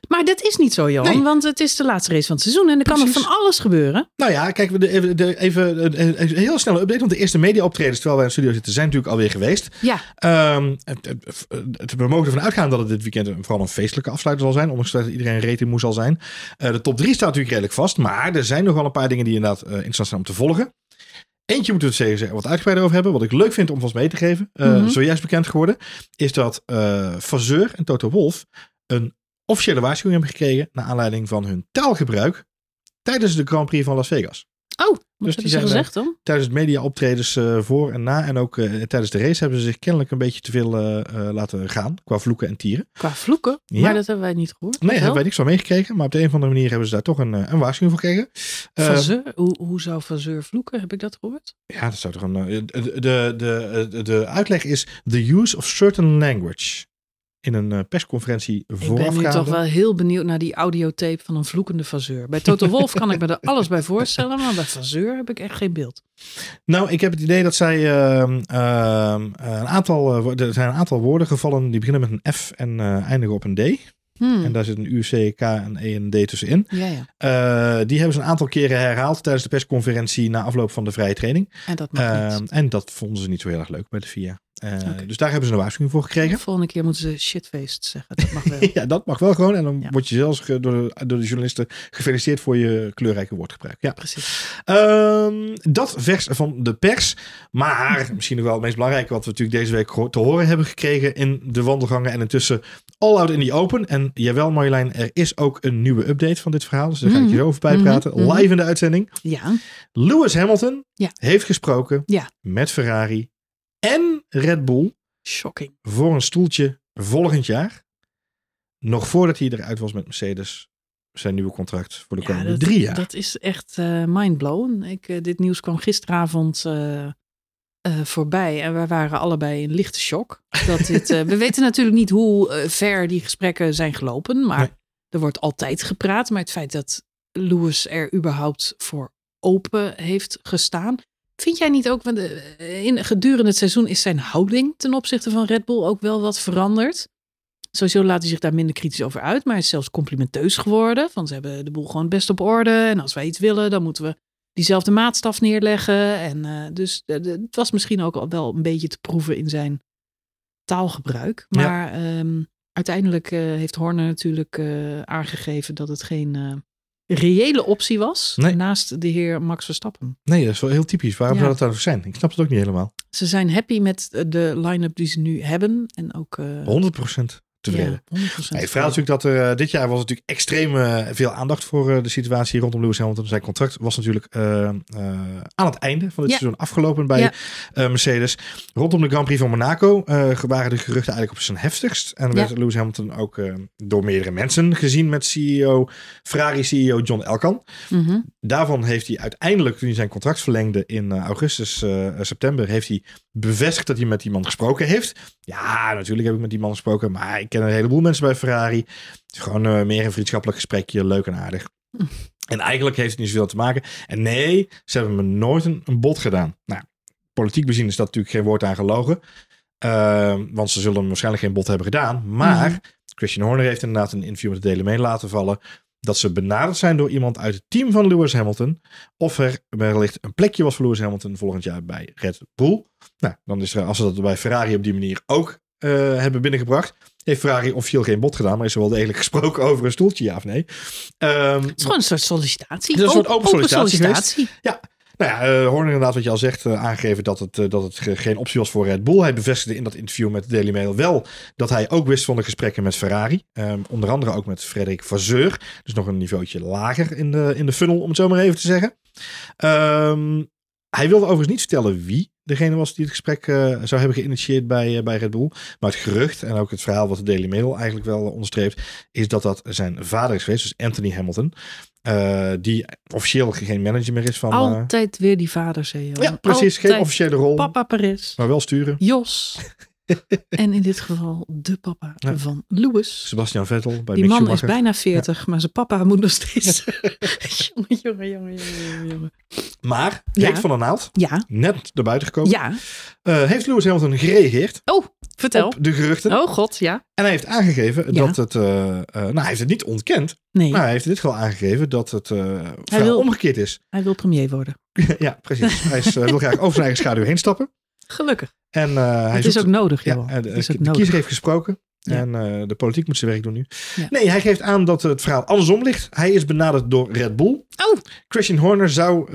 Maar dat is niet zo, Johan,
Nee.
want het is de laatste race van het seizoen en er kan nog van alles gebeuren.
Nou ja, kijk, we de, even, de, even een- een een heel snelle update. Want de eerste media-optredens terwijl wij in de studio zitten zijn natuurlijk alweer geweest.
Ja,
Ehm, het, het- het- we mogen ervan uitgaan dat het dit weekend een- vooral een feestelijke afsluiter zal zijn. Ondanks dat iedereen rating moe zal zijn. Eh, de top 3 staat natuurlijk redelijk vast. Maar er zijn nog wel een paar dingen die inderdaad eh, interessant zijn om te volgen. Eentje moeten we het zeker wat uitgebreider over hebben. Wat ik leuk vind om vast mee te geven.
Mhm.
Zojuist bekend geworden. Is dat Fazeur en Toto Wolf een officiële waarschuwing hebben gekregen. Naar aanleiding van hun taalgebruik. Tijdens de Grand Prix van Las Vegas.
Oh, wat
Dus die
ze
zijn,
gezegd dan?
Tijdens het media-optredens eh, voor en na en ook eh, tijdens de race hebben ze zich kennelijk een beetje te veel eh, eh, laten gaan qua vloeken en tieren.
Qua vloeken?
Ja.
Maar dat hebben wij niet gehoord.
Nee,
Wel?
hebben wij niks van meegekregen, maar op de een of andere manier hebben ze daar toch een, eh, een waarschuwing voor gekregen. Eh,
Fazeur? Hoe, hoe zou Fazeur vloeken? Heb ik dat gehoord?
ja, dat zou toch een. eh, de, de, de, de uitleg is the use of certain language. In een eh, persconferentie
Ik ben nu
voorafgaande.
toch wel heel benieuwd naar die audiotape van een vloekende Fazeur. Bij Toto Wolf kan ik me er alles bij voorstellen, maar bij Fazeur heb ik echt geen beeld.
Nou, ik heb het idee dat zij ehm, ehm, een aantal, eh, er zijn een aantal woorden gevallen die beginnen met een F en eh, eindigen op een D.
Hmm.
En daar zit een U, C, K, een E en D tussenin.
Ja, ja.
Die hebben ze een aantal keren herhaald tijdens de persconferentie na afloop van de vrije training.
En dat mag
Ehm,
niet.
en dat vonden ze niet zo heel erg leuk bij de FIA. Eh. Dus daar hebben ze een waarschuwing voor gekregen.
De volgende keer moeten ze shitfaced zeggen. Dat mag wel.
Ja, dat mag wel gewoon. En dan
Ja.
word je zelfs door de, door de journalisten gefeliciteerd voor je kleurrijke woordgebruik. Ja.
Precies.
Ehm, dat vers van de pers. Maar misschien nog wel het meest belangrijke wat we natuurlijk deze week te horen hebben gekregen in de wandelgangen. En intussen all out in the open. En jawel Marjolein, er is ook een nieuwe update van dit verhaal. Dus daar ga ik je
Mhm.
zo over bijpraten.
Mhm.
Live in de uitzending.
Ja.
Lewis Hamilton
Ja.
heeft gesproken
Ja.
met Ferrari en Red Bull
Shocking.
voor een stoeltje volgend jaar. Nog voordat hij eruit was met Mercedes. Zijn nieuwe contract voor de
Ja,
komende
dat,
drie jaar.
dat is echt eh mindblown. Ik, eh, dit nieuws kwam gisteravond eh, voorbij en wij waren allebei in lichte shock. Dat dit, we weten natuurlijk niet hoe ver die gesprekken zijn gelopen, maar
Nee.
er wordt altijd gepraat. Maar het feit dat Lewis er überhaupt voor open heeft gestaan. Vind jij niet ook, want eh, in, gedurende het seizoen is zijn houding ten opzichte van Red Bull ook wel wat veranderd? Sowieso laat hij zich daar minder kritisch over uit, maar hij is zelfs complimenteus geworden. Van ze hebben de boel gewoon best op orde. En als wij iets willen, dan moeten we diezelfde maatstaf neerleggen. En eh, dus eh, het was misschien ook al wel een beetje te proeven in zijn taalgebruik.
Ja.
Maar ehm, uiteindelijk heeft Horner natuurlijk aangegeven dat het geen reële optie was.
Nee.
Naast de heer Max Verstappen.
Nee, dat is wel heel typisch. Waarom
Ja.
zou dat dan zijn? Ik snap het ook niet helemaal.
Ze zijn happy met de line-up die ze nu hebben. En ook eh
100% tevreden.
Ja, 100%
Nee, het verhaal is natuurlijk dat er eh, dit jaar was natuurlijk extreem eh, veel aandacht voor eh, de situatie rondom Lewis Hamilton. Zijn contract was natuurlijk aan het einde van dit
Ja.
seizoen afgelopen bij
Ja.
Mercedes. Rondom de Grand Prix van Monaco waren de geruchten eigenlijk op zijn heftigst. En werd Lewis Hamilton ook door meerdere mensen gezien met CEO, Ferrari-CEO John Elkan.
Mhm.
Daarvan heeft hij uiteindelijk, toen hij zijn contract verlengde in augustus, eh, september, heeft hij bevestigd dat hij met die man gesproken heeft. Ja, natuurlijk heb ik met die man gesproken, maar ik ken een heleboel mensen bij Ferrari. Het is gewoon eh, meer een vriendschappelijk gesprekje, leuk en aardig.
Hm.
En eigenlijk heeft het niet zoveel te maken. En nee, ze hebben me nooit een, een bod gedaan. Nou, politiek bezien is dat natuurlijk geen woord aan gelogen. Ehm, want ze zullen hem waarschijnlijk geen bod hebben gedaan. Maar
Mhm.
Christian Horner heeft inderdaad een interview met de Daily Mail laten vallen dat ze benaderd zijn door iemand uit het team van Lewis Hamilton. Of er wellicht een plekje was voor Lewis Hamilton volgend jaar bij Red Bull. Nou, dan is er, als ze dat bij Ferrari op die manier ook eh, hebben binnengebracht, heeft Ferrari officieel geen bod gedaan, maar is er wel degelijk gesproken over een stoeltje, ja of nee. Ehm,
Het is gewoon een soort sollicitatie.
Een soort open sollicitatie
sollicitatie.
nou ja, eh, Horner inderdaad wat je al zegt, eh, aangegeven dat het, eh, dat het ge- geen optie was voor Red Bull. Hij bevestigde in dat interview met de Daily Mail wel dat hij ook wist van de gesprekken met Ferrari. Ehm, onder andere ook met Frederik Vasseur. Dus nog een niveautje lager in de, in de funnel, om het zo maar even te zeggen. Ehm, hij wilde overigens niet vertellen wie degene was die het gesprek eh, zou hebben geïnitieerd bij, eh, bij Red Bull. Maar het gerucht en ook het verhaal wat de Daily Mail eigenlijk wel onderstreept, is dat dat zijn vader is geweest, dus Anthony Hamilton. eh, die officieel geen manager meer is van...
Altijd weer die vader, zei je.
ja, precies. Geen officiële rol,
Papa Perez,
maar wel sturen.
Jos. en in dit geval de papa
Ja.
van Lewis.
Sebastian Vettel bij
Die
Mick
man is bijna 40, maar zijn papa moet nog steeds. jongen, jongen, jongen, jongen, jongen.
Maar. Reet van der Naald,
Ja,
net naar buiten gekomen,
ja.
eh, heeft Lewis Hamilton gereageerd
Oh, vertel.
op de geruchten.
Oh god, ja.
En hij heeft aangegeven dat het, eh, eh, nou hij heeft het niet ontkend,
Nee,
maar hij heeft in dit geval aangegeven dat het verhaal
wil-
omgekeerd is.
hij wil premier worden.
ja, precies. hij is, wil graag over zijn eigen schaduw heen stappen.
Gelukkig.
En eh, hij
het is
zoekt-
ook nodig,
Ja, eh, de,
het is ook
de
nodig.
kiezer heeft gesproken.
Ja.
En eh, de politiek moet zijn werk doen nu.
Ja.
Nee, hij geeft aan dat het verhaal andersom ligt. Hij is benaderd door Red Bull.
Oh.
Christian Horner zou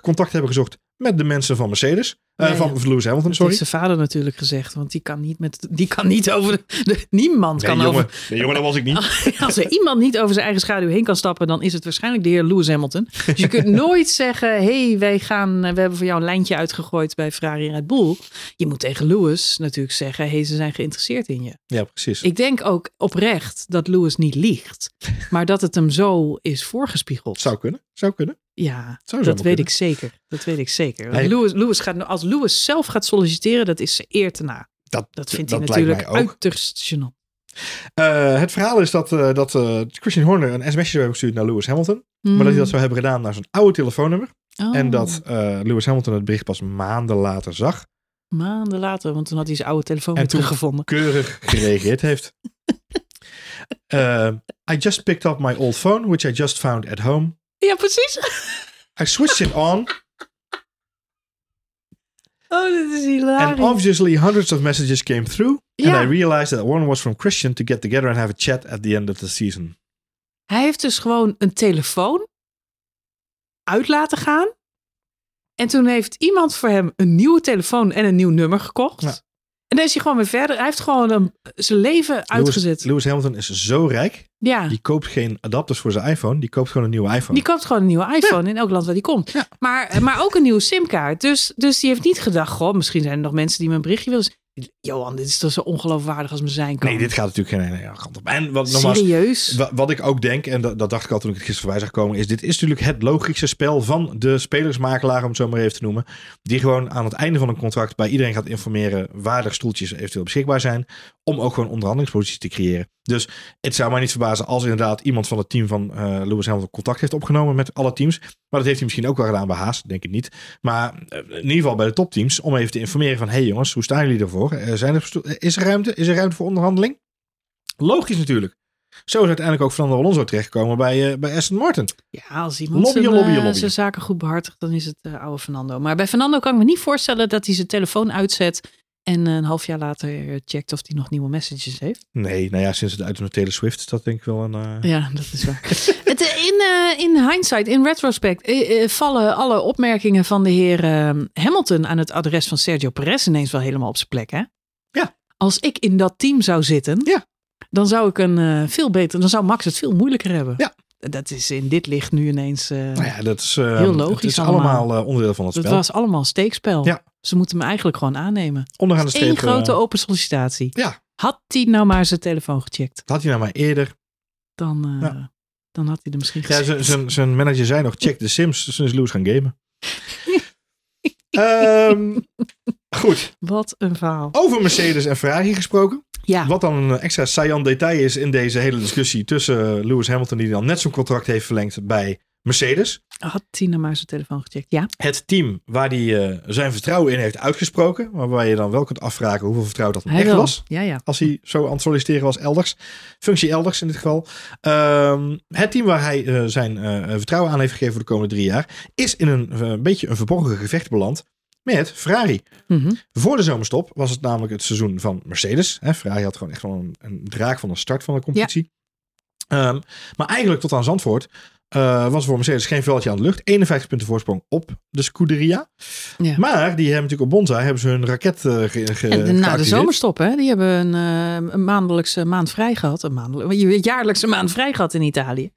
contact hebben gezocht met de mensen van Mercedes. Eh, van Lewis Hamilton,
Dat
sorry.
heeft zijn vader natuurlijk gezegd. Want die kan niet, met, die kan niet over... De, de- niemand
Nee,
kan
jongen,
over...
nee, jongen, dat was ik niet.
Als er iemand niet over zijn eigen schaduw heen kan stappen... dan is het waarschijnlijk de heer Lewis Hamilton. Dus je kunt nooit zeggen... hey, wij gaan, we hebben voor jou een lijntje uitgegooid bij Ferrari en Red Bull. Je moet tegen Lewis natuurlijk zeggen... hey, ze zijn geïnteresseerd in je.
Ja, precies.
Ik denk ook oprecht dat Lewis niet liegt. Maar dat het hem zo is voorgespiegeld.
Zou kunnen, zou kunnen.
Ja,
Zou
dat weet
kunnen.
ik zeker. Dat weet ik zeker. Lewis, Lewis gaat, als Lewis zelf gaat solliciteren, dat is ze eer te na.
Dat,
Dat vindt
dat
hij natuurlijk uiterst gênant.
Eh, het verhaal is dat, eh, dat eh, Christian Horner een sms'je zou hebben gestuurd naar Lewis Hamilton. Maar dat hij dat zou hebben gedaan naar zijn oude telefoonnummer.
Hmm. Oh,
En dat eh, Lewis Hamilton het bericht pas maanden later zag.
Maanden later, want toen had hij zijn oude telefoon
En
weer teruggevonden.
Keurig gereageerd heeft. I just picked up my old phone, which I just found at home.
Ja, precies.
I switched it on.
Oh, dit is
And obviously hundreds of messages came through.
Ja.
And I realized that one was from Christian to get together and have a chat at the end of the season.
Hij heeft dus gewoon een telefoon uit laten gaan. En toen heeft iemand voor hem een nieuwe telefoon en een nieuw nummer gekocht.
Ja.
En dan is hij gewoon weer verder. Hij heeft gewoon een, zijn leven uitgezet.
Lewis, Lewis Hamilton is zo rijk.
Ja.
Die koopt geen adapters voor zijn iPhone. Die koopt gewoon een nieuwe iPhone.
Die koopt gewoon een nieuwe iPhone in elk land waar die komt.
Ja.
Maar, maar ook een nieuwe simkaart. Dus, dus die heeft niet gedacht, goh, misschien zijn er nog mensen die een berichtje willen. Johan, dit is toch zo ongeloofwaardig als me zijn kan.
Nee, dit gaat natuurlijk geen ene kant op. En wat, nogmaals,
Serieus?
wa- wat ik ook denk, en dat, dat dacht ik al toen ik het gisteren voorbij zag komen, is dit is natuurlijk het logische spel van de spelersmakelaar, om het zo maar even te noemen. Die gewoon aan het einde van een contract bij iedereen gaat informeren waar er stoeltjes eventueel beschikbaar zijn. Om ook gewoon onderhandelingsposities te creëren. Dus het zou mij niet verbazen als inderdaad iemand van het team van eh, Lewis Hamilton contact heeft opgenomen met alle teams. Maar dat heeft hij misschien ook wel gedaan bij Haas, denk ik niet. Maar eh, in ieder geval bij de topteams, om even te informeren van, hé hey jongens, hoe staan jullie ervoor? Eh, zijn er, is er ruimte? Is er ruimte voor onderhandeling? Logisch natuurlijk. Zo is uiteindelijk ook Fernando Alonso terechtgekomen bij, eh, bij Aston Martin.
Ja, als iemand zijn, zaken goed behartigt, dan is het oude Fernando. Maar bij Fernando kan ik me niet voorstellen dat hij zijn telefoon uitzet en eh, een half jaar later checkt of hij nog nieuwe messages heeft.
Nee, nou ja, sinds het uit Taylor Swift is dat denk ik wel een... eh,
Ja, dat is waar. het, eh, in, in hindsight, in retrospect, vallen alle opmerkingen van de heer Hamilton aan het adres van Sergio Perez ineens wel helemaal op zijn plek, hè?
Ja.
Als ik in dat team zou zitten,
Ja.
dan zou ik een veel beter, dan zou Max het veel moeilijker hebben.
Ja.
Dat is in dit licht nu ineens. eh,
Nou ja, dat is, eh,
Heel logisch
Het is
allemaal.
allemaal eh, onderdeel van het spel.
was allemaal steekspel.
Ja.
Ze moeten me eigenlijk gewoon aannemen.
Onderaan de streep.
Eén grote open sollicitatie.
ja,
Had hij nou maar zijn telefoon gecheckt,
had hij nou maar eerder.
dan,
Ja.
dan had hij er misschien
Ja,
gezet.
zijn- manager zei nog, check de Sims. Is Lewis gaan gamen. Ehm, goed,
Wat een verhaal.
over Mercedes en Ferrari gesproken.
Ja.
Wat dan een extra saillant detail is in deze hele discussie tussen Lewis Hamilton, die dan net zijn contract heeft verlengd bij Mercedes.
Had Tina maar zijn telefoon gecheckt? Ja.
Het team waar hij eh, zijn vertrouwen in heeft uitgesproken. Waarbij je dan wel kunt afvragen hoeveel vertrouwen dat
Hij
echt was.
Ja, ja.
Als hij zo aan het solliciteren was elders. Functie elders in dit geval. Ehm, het team waar hij eh, zijn eh, vertrouwen aan heeft gegeven voor de komende drie jaar. Is in een eh, beetje een verborgen gevecht beland met Ferrari.
Mhm.
Voor de zomerstop was het namelijk het seizoen van Mercedes. Hè, Ferrari had gewoon echt wel een, een draak van een start van de competitie. Ehm, maar eigenlijk tot aan Zandvoort eh, was voor Mercedes geen veldje aan de lucht. 51 punten voorsprong op de Scuderia.
Ja.
Maar die hebben natuurlijk op Bonza hebben ze hun raket ge, ge,
En de- na de zomerstop, hè, die hebben een, een maandelijkse maand vrij gehad. Een maandelijkse, jaarlijkse maand vrij gehad in Italië.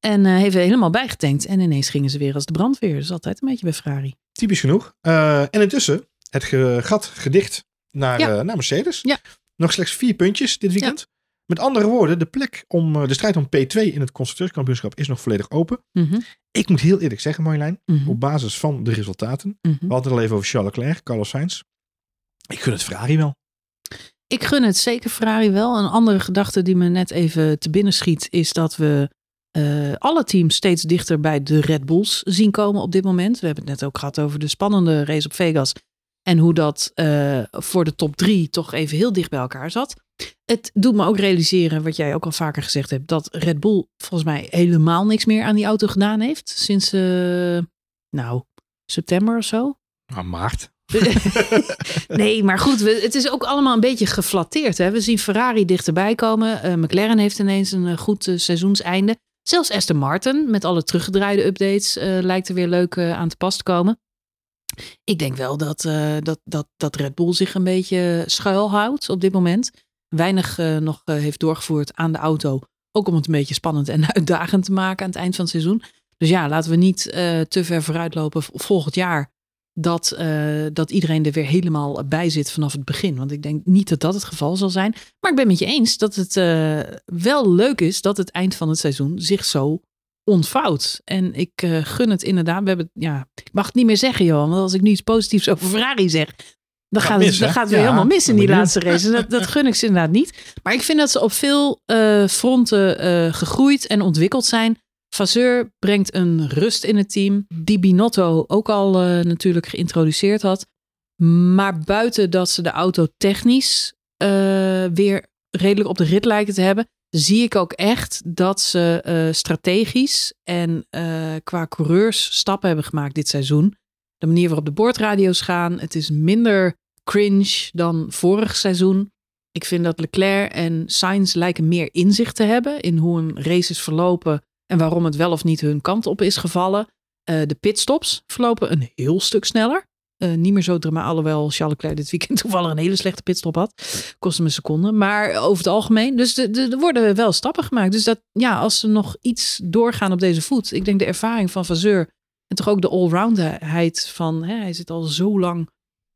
En eh heeft helemaal bijgetankt. En ineens gingen ze weer als de brandweer. Is altijd een beetje bij Ferrari.
Typisch genoeg. Eh, en intussen het ge- gat gedicht naar,
Ja.
eh, naar Mercedes.
Ja.
Nog slechts vier puntjes dit weekend. Met andere woorden, de plek om eh, de strijd om P2 in het constructeurskampioenschap is nog volledig open.
Mhm,
Ik moet heel eerlijk zeggen, Marjolein,
mhm,
op basis van de resultaten.
mhm.
We hadden het al even over Charles Leclerc, Carlos Sainz. Ik gun het Ferrari wel.
Ik gun het zeker Ferrari wel. Een andere gedachte die me net even te binnen schiet, is dat we eh, alle teams steeds dichter bij de Red Bulls zien komen op dit moment. We hebben het net ook gehad over de spannende race op Vegas. En hoe dat eh, voor de top drie toch even heel dicht bij elkaar zat. Het doet me ook realiseren, wat jij ook al vaker gezegd hebt, dat Red Bull volgens mij helemaal niks meer aan die auto gedaan heeft. Sinds, eh, nou, september of zo.
Nou, maart.
nee, maar goed, we, het is ook allemaal een beetje geflatteerd. Hè? We zien Ferrari dichterbij komen. McLaren heeft ineens een goed seizoenseinde. Zelfs Aston Martin met alle teruggedraaide updates eh, lijkt er weer leuk eh, aan te pas te komen. Ik denk wel dat, uh, dat, dat, dat Red Bull zich een beetje schuilhoudt op dit moment. Weinig nog heeft doorgevoerd aan de auto. Ook om het een beetje spannend en uitdagend te maken aan het eind van het seizoen. Dus ja, laten we niet te ver vooruitlopen volgend jaar. Dat, dat iedereen er weer helemaal bij zit vanaf het begin. Want ik denk niet dat dat het geval zal zijn. Maar ik ben met je eens dat het wel leuk is dat het eind van het seizoen zich zo ontvouwt. En ik uh, gun het inderdaad. We hebben, ja, ik mag het niet meer zeggen, Johan. Want als ik nu iets positiefs over Ferrari zeg, dan gaat, het, dan gaat het weer helemaal mis in die laatste race. En dat, dat gun ik ze inderdaad niet. Maar ik vind dat ze op veel fronten gegroeid en ontwikkeld zijn. Vasseur brengt een rust in het team. Die Binotto ook al natuurlijk geïntroduceerd had. Maar buiten dat ze de auto technisch weer redelijk op de rit lijken te hebben, zie ik ook echt dat ze uh, strategisch en qua coureurs stappen hebben gemaakt dit seizoen. De manier waarop de boordradio's gaan, het is minder cringe dan vorig seizoen. Ik vind dat Leclerc en Sainz lijken meer inzicht te hebben in hoe een race is verlopen en waarom het wel of niet hun kant op is gevallen. Uh, de pitstops verlopen een heel stuk sneller. Uh, niet meer zo dramatisch, alhoewel Charles Leclerc dit weekend toevallig een hele slechte pitstop had. Kostte me een seconde. Maar over het algemeen, dus er worden wel stappen gemaakt. Dus dat, ja, als ze nog iets doorgaan op deze voet. Ik denk de ervaring van Vazeur en toch ook de allroundheid van, hè, hij zit al zo lang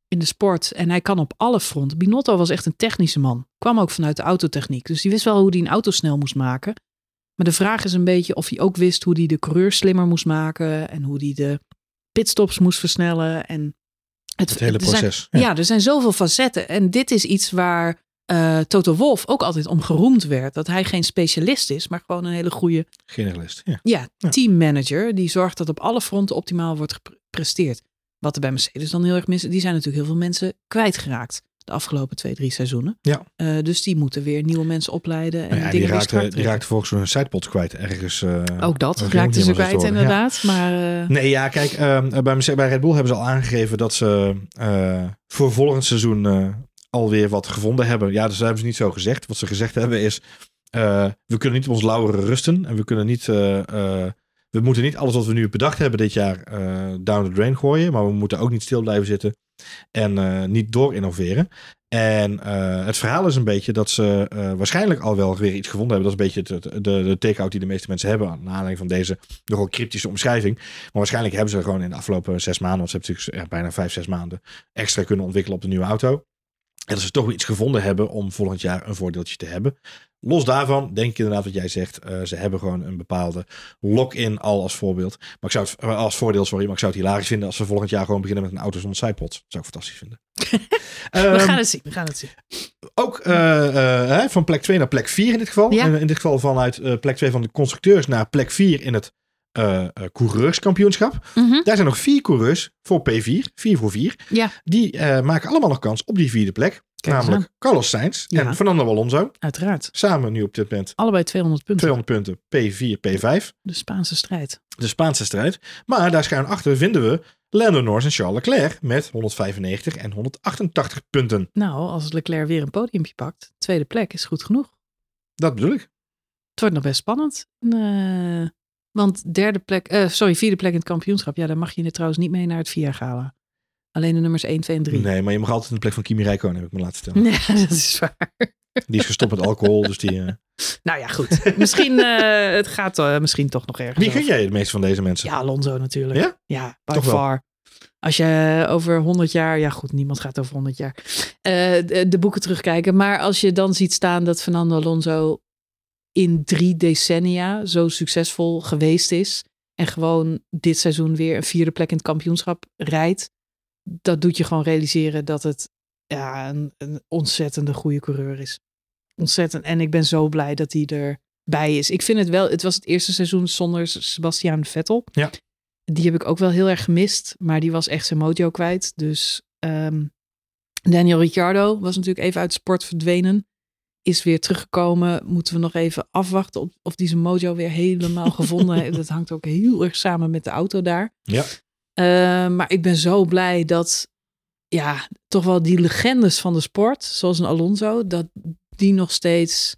in de sport en hij kan op alle fronten. Binotto was echt een technische man. Kwam ook vanuit de autotechniek. Dus die wist wel hoe hij een auto snel moest maken. Maar de vraag is een beetje of hij ook wist hoe hij de coureur slimmer moest maken en hoe hij de pitstops moest versnellen en
het, hele proces.
ja. ja. er zijn zoveel facetten. En dit is iets waar uh, Toto Wolf ook altijd om geroemd werd. Dat hij geen specialist is, maar gewoon een hele goede...
Generalist, ja.
Ja, teammanager. Die zorgt dat op alle fronten optimaal wordt gepresteerd. Wat er bij Mercedes dan heel erg mis Die zijn natuurlijk heel veel mensen kwijtgeraakt de afgelopen twee, drie seizoenen.
Ja.
Uh, dus die moeten weer nieuwe mensen opleiden. En
nou ja,
dingen
die, raakte, die raakte volgens hun sidepot kwijt ergens. Uh,
ook dat raakte ze kwijt inderdaad. Ja. Maar, uh...
Nee, ja, kijk, uh, bij, bij Red Bull hebben ze al aangegeven dat ze voor volgend seizoen alweer wat gevonden hebben. Ja, dus hebben ze niet zo gezegd. Wat ze gezegd hebben is, we kunnen niet op ons lauweren rusten. En we kunnen niet... we moeten niet alles wat we nu bedacht hebben dit jaar down the drain gooien. Maar we moeten ook niet stil blijven zitten en uh, niet door innoveren. En uh, het verhaal is een beetje dat ze waarschijnlijk al wel weer iets gevonden hebben. Dat is een beetje de, de, de take-out die de meeste mensen hebben. Naar aanleiding van deze nogal cryptische omschrijving. Maar waarschijnlijk hebben ze gewoon in de afgelopen zes maanden, want ze hebben natuurlijk bijna vijf, zes maanden extra kunnen ontwikkelen op de nieuwe auto. En dat ze toch weer iets gevonden hebben om volgend jaar een voordeeltje te hebben. Los daarvan denk ik inderdaad wat jij zegt. Uh, ze hebben gewoon een bepaalde lock-in al als voorbeeld. Maar ik zou het eh, als voordeel, sorry, maar ik zou het hilarisch vinden als ze volgend jaar gewoon beginnen met een auto zonder sidepod. Dat zou ik fantastisch vinden.
we gaan het zien. We gaan het zien.
Ook uh, van plek 2 naar plek 4 in dit geval. Ja. In, in, dit geval vanuit plek 2 van de constructeurs naar plek 4 in het coureurskampioenschap. Mm -hmm. Daar zijn nog vier coureurs voor P4, 4 voor 4.
Ja.
Die maken allemaal nog kans op die vierde plek. Kijk namelijk Carlos Sainz ja. en Fernando Alonso.
Uiteraard.
Samen nu op dit moment.
Allebei 200 punten.
200 punten, P4, P5.
De Spaanse strijd.
De Spaanse strijd. Maar daar schuin achter vinden we Lando Norris en Charles Leclerc met 195 en 188 punten.
Nou, als Leclerc weer een podiumpje pakt, tweede plek is goed genoeg.
Dat bedoel ik.
Het wordt nog best spannend. Uh, want derde plek, uh, sorry, vierde plek in het kampioenschap. Ja, dan mag je er trouwens niet mee naar het VIA gala. Alleen de nummers 1, 2 en 3.
Nee, maar je mag altijd in de plek van Kimi Räikkönen, heb ik me laten vertellen.
Ja, dat is waar.
Die is gestopt met alcohol, dus die... Uh...
Nou ja, goed. Misschien, uh, het gaat uh, misschien toch nog ergens
Wie gun jij het meest van deze mensen?
Ja, Alonso natuurlijk.
Ja?
Ja, by toch far. Wel. Als je over 100 jaar, ja goed, niemand gaat over 100 jaar, de, de boeken terugkijken. Maar als je dan ziet staan dat Fernando Alonso in drie decennia zo succesvol geweest is. En gewoon dit seizoen weer een vierde plek in het kampioenschap rijdt dat doet je gewoon realiseren dat het ja, een, een ontzettende goede coureur is. Ontzettend. En ik ben zo blij dat hij erbij is. Ik vind het wel, het was het eerste seizoen zonder Sebastian Vettel.
Ja.
Die heb ik ook wel heel erg gemist, maar die was echt zijn mojo kwijt. Dus um, Daniel Ricciardo was natuurlijk even uit sport verdwenen. Is weer teruggekomen. Moeten we nog even afwachten of, of die zijn mojo weer helemaal gevonden heeft. Dat hangt ook heel erg samen met de auto daar.
Ja.
Uh, maar ik ben zo blij dat, ja, toch wel die legendes van de sport, zoals een Alonso, dat die nog steeds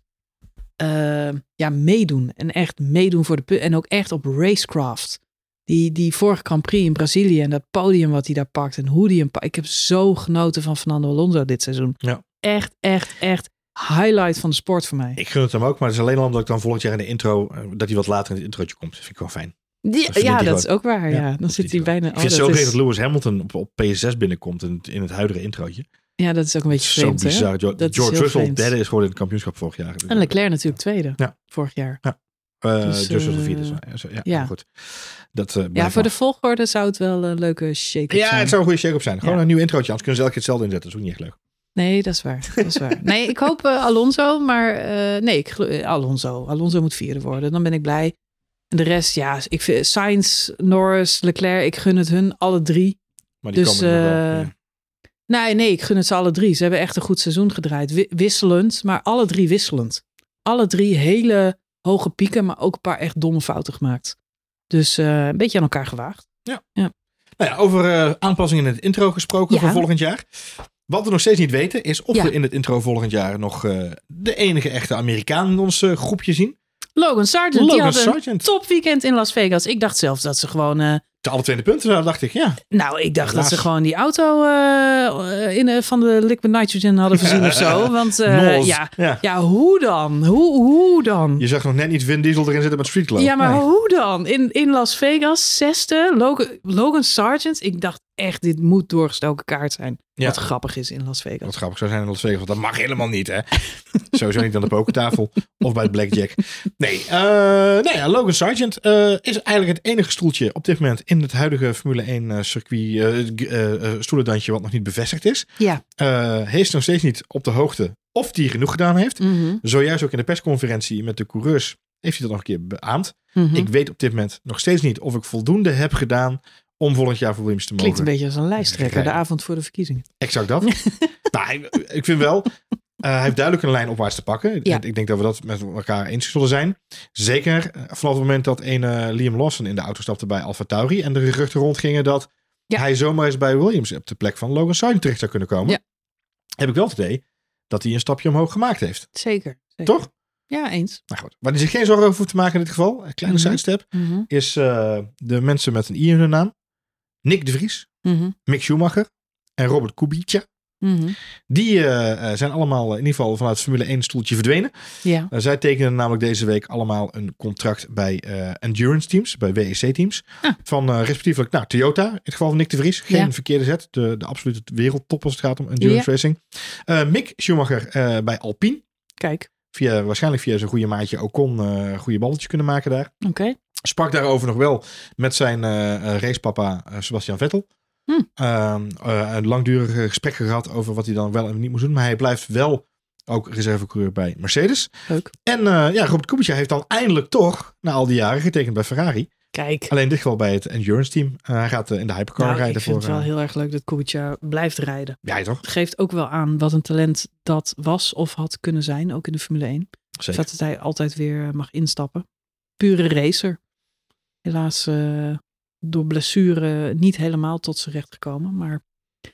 uh, ja, meedoen. En echt meedoen voor de En ook echt op racecraft. Die, die vorige Grand Prix in Brazilië en dat podium wat hij daar pakt en hoe die hem pakt. Ik heb zo genoten van Fernando Alonso dit seizoen.
Ja.
Echt, echt, echt highlight van de sport voor mij.
Ik gun het hem ook, maar het is alleen al omdat ik dan volgend jaar in de intro, eh, dat hij wat later in het introotje komt. Dat vind ik wel fijn.
Die-
dat
ja, dat is ook waar.
Ja,
Ja, Dan zit hij bijna.
Ik
oh,
vind het
dat
zo
is-
dat Lewis Hamilton op, op PS6 binnenkomt in, het- in het huidige introotje.
Ja, dat is ook een beetje
Zo
vreemd. hè?
bizar.
Is
George
heel
Russell
vreemd.
derde is geworden in het kampioenschap vorig jaar.
En Leclerc natuurlijk tweede.
Ja.
Vorig jaar.
Eh,
dus,
George Russell
eh,
vierde. Ja, zo- ja,
ja.
goed. Dat,
Ja, voor de volgorde zou het wel een leuke shake
Ja,
zijn.
het zou een goede shake-up zijn. Gewoon
Ja.
een nieuw introotje. Anders kunnen ze elke keer hetzelfde inzetten. Dat is ook niet echt leuk.
Nee, dat is waar. Dat is waar. Nee, ik hoop eh, Alonso, maar eh, nee, ik, eh, Alonso. Alonso moet vierde worden. Dan ben ik blij. En de rest, ja, ik vind Sainz, Norris, Leclerc, ik gun het hun alle drie.
Maar die
Dus,
komen wel. Ja.
Nee, nee, ik gun het ze alle drie. Ze hebben echt een goed seizoen gedraaid. Wi- wisselend, maar alle drie wisselend. Alle drie hele hoge pieken, maar ook een paar echt domme fouten gemaakt. Dus een beetje aan elkaar gewaagd.
Nou ja, over aanpassingen in het intro gesproken
Ja.
voor volgend jaar. Wat we nog steeds niet weten is of
Ja.
we in het intro volgend jaar nog eh, de enige echte Amerikaan in ons eh, groepje zien.
Logan Sargent, die
Logan
een
Sargent.
top weekend in Las Vegas. Ik dacht zelfs dat ze gewoon... eh,
De alle tweede punten, daar dacht ik, ja.
Nou, ik dacht dat ze gewoon die auto in, van de liquid nitrogen hadden voorzien of zo. Want ja,
ja.
ja, hoe dan? Hoe, hoe dan?
Je zag nog net niet Vin Diesel erin zitten met Street Glow.
Ja, maar
Nee.
hoe dan? In, in Las Vegas, zesde, Logan, Logan Sargent. Ik dacht echt, dit moet doorgestoken kaart zijn.
Ja.
Wat grappig is in Las Vegas.
Wat grappig zou zijn in Las Vegas, want dat mag helemaal niet, hè? Sowieso niet aan de pokertafel of bij het blackjack. Nee, eh nou ja, Logan Sargent eh, is eigenlijk het enige stoeltje op dit moment in het huidige Formule 1 eh, circuit, eh, stoelendantje wat nog niet bevestigd is.
Ja.
Hij is nog steeds niet op de hoogte of hij genoeg gedaan heeft.
Mhm,
Zojuist ook in de persconferentie met de coureurs heeft hij dat nog een keer beaamd.
mhm.
Ik weet op dit moment nog steeds niet of ik voldoende heb gedaan om volgend jaar voor Williams te mogen.
Klinkt een beetje als een lijsttrekker de avond voor de verkiezingen.
Exact dat. nou, ik, vind wel, eh, hij heeft duidelijk een lijn opwaarts te pakken.
Ja.
Ik denk dat we dat met elkaar eens zullen zijn. Zeker eh, vanaf het moment dat een Liam Lawson in de auto stapte bij Alfa Tauri. En de geruchten rondgingen dat
Ja.
hij zomaar eens bij Williams op de plek van Logan Sargent terecht zou kunnen komen.
Ja.
Heb ik wel het idee dat hij een stapje omhoog gemaakt heeft.
Zeker. zeker.
Toch?
Ja, eens.
Nou goed. Waar hij zich geen zorgen over hoeft te maken in dit geval, een kleine sidestep,
Mhm,
is eh, de mensen met een I in hun naam. Nick de Vries,
mhm,
Mick Schumacher en Robert Kubica.
mhm.
Die eh, eh, zijn allemaal in ieder geval vanuit het Formule 1 stoeltje verdwenen.
Ja.
Uh, zij tekenen namelijk deze week allemaal een contract bij eh, endurance teams, bij WEC teams.
Ah.
Van eh, respectievelijk nou, Toyota, in het geval van Nick de Vries. Geen
Ja.
verkeerde zet, de, de absolute wereldtop als het gaat om endurance
Ja.
racing. Eh, Mick Schumacher eh, bij Alpine.
Kijk.
Via, waarschijnlijk via zijn goede maatje Ocon eh goede balletjes kunnen maken daar.
Oké.
Sprak daarover nog wel met zijn eh, eh, racepapa eh, Sebastian Vettel.
Hm.
Ehm, eh, een langdurig gesprek gehad over wat hij dan wel en niet moest doen. Maar hij blijft wel ook reservecoureur bij Mercedes.
Leuk.
En ja, Robert Kubica heeft dan eindelijk toch, na al die jaren, getekend bij Ferrari.
Kijk.
Alleen in dit geval bij het endurance team. Hij gaat in de hypercar
Nou,
rijden
ik vind
voor...
het wel heel erg leuk dat Kubica blijft rijden.
Ja, toch?
Het geeft ook wel aan wat een talent dat was of had kunnen zijn, ook in de Formule 1.
Zeker.
Dat hij altijd weer mag instappen. Pure racer. Helaas eh, door blessure niet helemaal tot zijn recht gekomen. Maar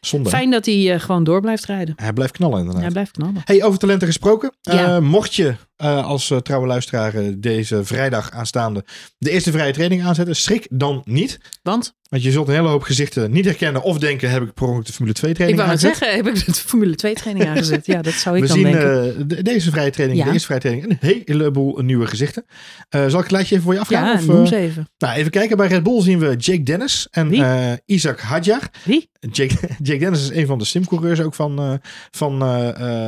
Zonde.
fijn dat hij eh, gewoon door blijft rijden.
Hij blijft knallen inderdaad.
Hij blijft knallen.
Hey, over talenten gesproken.
Ja.
Eh, mocht je eh, als eh, trouwe luisteraar eh, deze vrijdag aanstaande de eerste vrije training aanzetten, schrik dan niet.
Want,
Want je zult een hele hoop gezichten niet herkennen of denken, heb ik per ongeluk de Formule 2
ik
training
wou het
aangezet?
zeggen, heb ik de Formule 2 training aangezet? Ja, dat zou ik
We
dan
zien
denken.
de- deze vrije training,
Ja.
de eerste vrije training, een heleboel nieuwe gezichten. Zal ik het lijstje even voor je afgaan?
ja,
of,
noem ze even.
nou, even kijken. Bij Red Bull zien we Jake Dennis en Isaac Hadjar.
Wie?
Jake, Jake Dennis is een van de simcoureurs ook van, van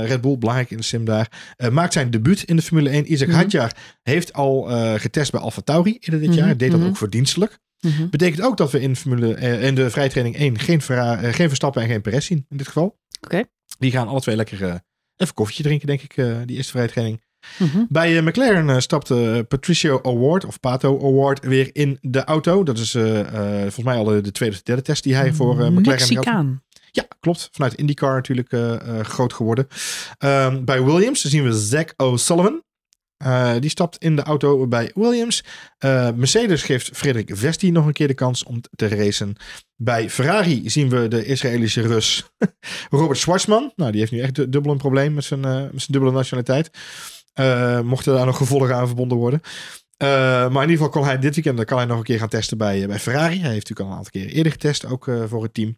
Red Bull. Belangrijk in de sim daar. Maakt zijn debuut in de Formule 1. Isaac
Mhm.
Hadjar heeft al eh, getest bij Alfa Tauri eerder dit
Mhm,
jaar. Deed dat
mhm.
ook verdienstelijk.
Mhm.
Betekent ook dat we in, Formule, eh, in de vrijtraining 1 geen, eh, geen Verstappen en geen Perez zien in dit geval.
Oké.
Die gaan alle twee lekker even koffietje drinken, denk ik, die eerste vrijtraining.
Mhm.
Bij McLaren stapte Patricio Award of Pato Award weer in de auto. Dat is volgens mij al de, de tweede of derde test die hij voor eh, McLaren had.
Mexicaan.
Ja, klopt. Vanuit IndyCar natuurlijk eh, eh, groot geworden. Ehm, bij Williams zien we Zach O'Sullivan. Eh, die stapt in de auto bij Williams. Mercedes geeft Frederik Vesti nog een keer de kans om te racen. Bij Ferrari zien we de Israëlische Rus Robert Schwarzman. Nou, die heeft nu echt du- dubbel een probleem met zijn, met zijn dubbele nationaliteit. Mochten daar nog gevolgen aan verbonden worden. Uh, maar in ieder geval kon hij dit weekend kan hij nog een keer gaan testen bij, bij Ferrari. Hij heeft natuurlijk al een aantal keer eerder getest, ook uh, voor het team.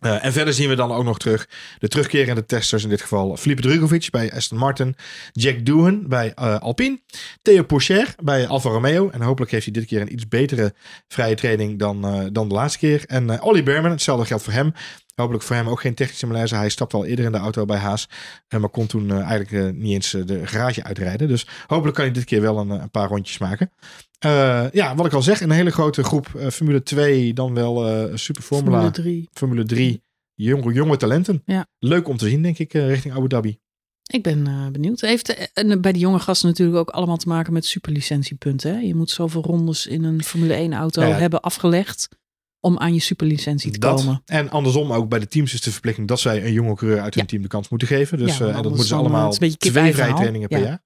Uh, en verder zien we dan ook nog terug de terugkerende testers. In dit geval Filipe Drugovic bij Aston Martin. Jack Doohan bij uh, Alpine. Theo Pourchaire bij Alfa Romeo. En hopelijk heeft hij dit keer een iets betere vrije training dan, uh, dan de laatste keer. En Ollie Berman, hetzelfde geldt voor hem. Hopelijk voor hem ook geen technische malaise. Hij stapte al eerder in de auto bij Haas. maar kon toen eigenlijk niet eens de garage uitrijden. Dus hopelijk kan hij dit keer wel een, een paar rondjes maken. Uh, ja, wat ik al zeg, een hele grote groep uh, Formule 2, dan wel uh, Super Formula.
Formule 3.
Formule 3. Jonge, jonge talenten.
Ja.
Leuk om te zien, denk ik, richting Abu Dhabi.
Ik ben benieuwd. Heeft bij die jonge gasten natuurlijk ook allemaal te maken met superlicentiepunten. Hè? Je moet zoveel rondes in een Formule 1 auto ja, ja. hebben afgelegd om aan je superlicentie te
dat,
komen.
En andersom ook bij de teams is de verplichting dat zij een jonge coureur uit hun
Ja.
team de kans moeten geven. Dus uh, dat moeten ze allemaal
eh,
twee vrije trainingen per jaar.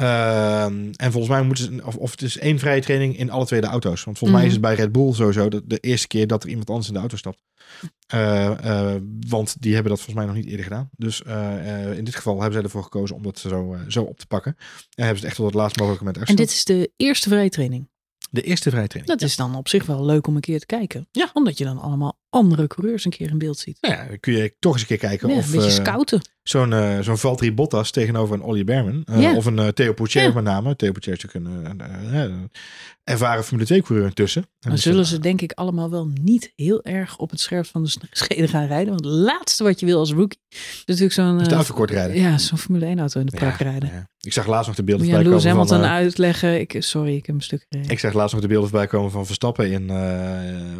Ehm, en volgens mij moeten ze, of, of het is één vrije training in alle twee de auto's. Want volgens mij is het bij Red Bull sowieso de, de eerste keer dat er iemand anders in de auto stapt. Eh, eh, want die hebben dat volgens mij nog niet eerder gedaan. Dus eh, in dit geval hebben zij ervoor gekozen om dat zo, zo op te pakken. En hebben ze het echt tot het laatst mogelijke moment
En dit is de eerste vrije training.
De eerste vrije training.
Dat is dan op zich wel leuk om een keer te kijken.
Ja.
Omdat je dan allemaal andere coureurs een keer in beeld ziet.
Nou ja, dan kun je toch eens een keer kijken
Ja,
of
een beetje
eh,
scouten.
zo'n eh, zo'n Valtteri Bottas tegenover een Ollie Berman. eh,
Ja.
Of een Theo Pourchaire
Ja.
met name. Theo Pourchaire is natuurlijk een, ervaren Formule 2 coureur intussen. En
Dan
dus,
zullen ze denk ik allemaal wel niet heel erg op het scherp van de schede gaan rijden. Want het laatste wat je wil als rookie is natuurlijk zo'n
is de auto kort rijden.
ja, zo'n Formule 1 auto in de prak rijden.
Ik zag laatst nog de beelden voorbij komen van...
Hamilton
eh,
uitleggen. Ik, sorry, ik heb een stuk gereden.
ik zag laatst nog de beelden voorbij komen van Verstappen in...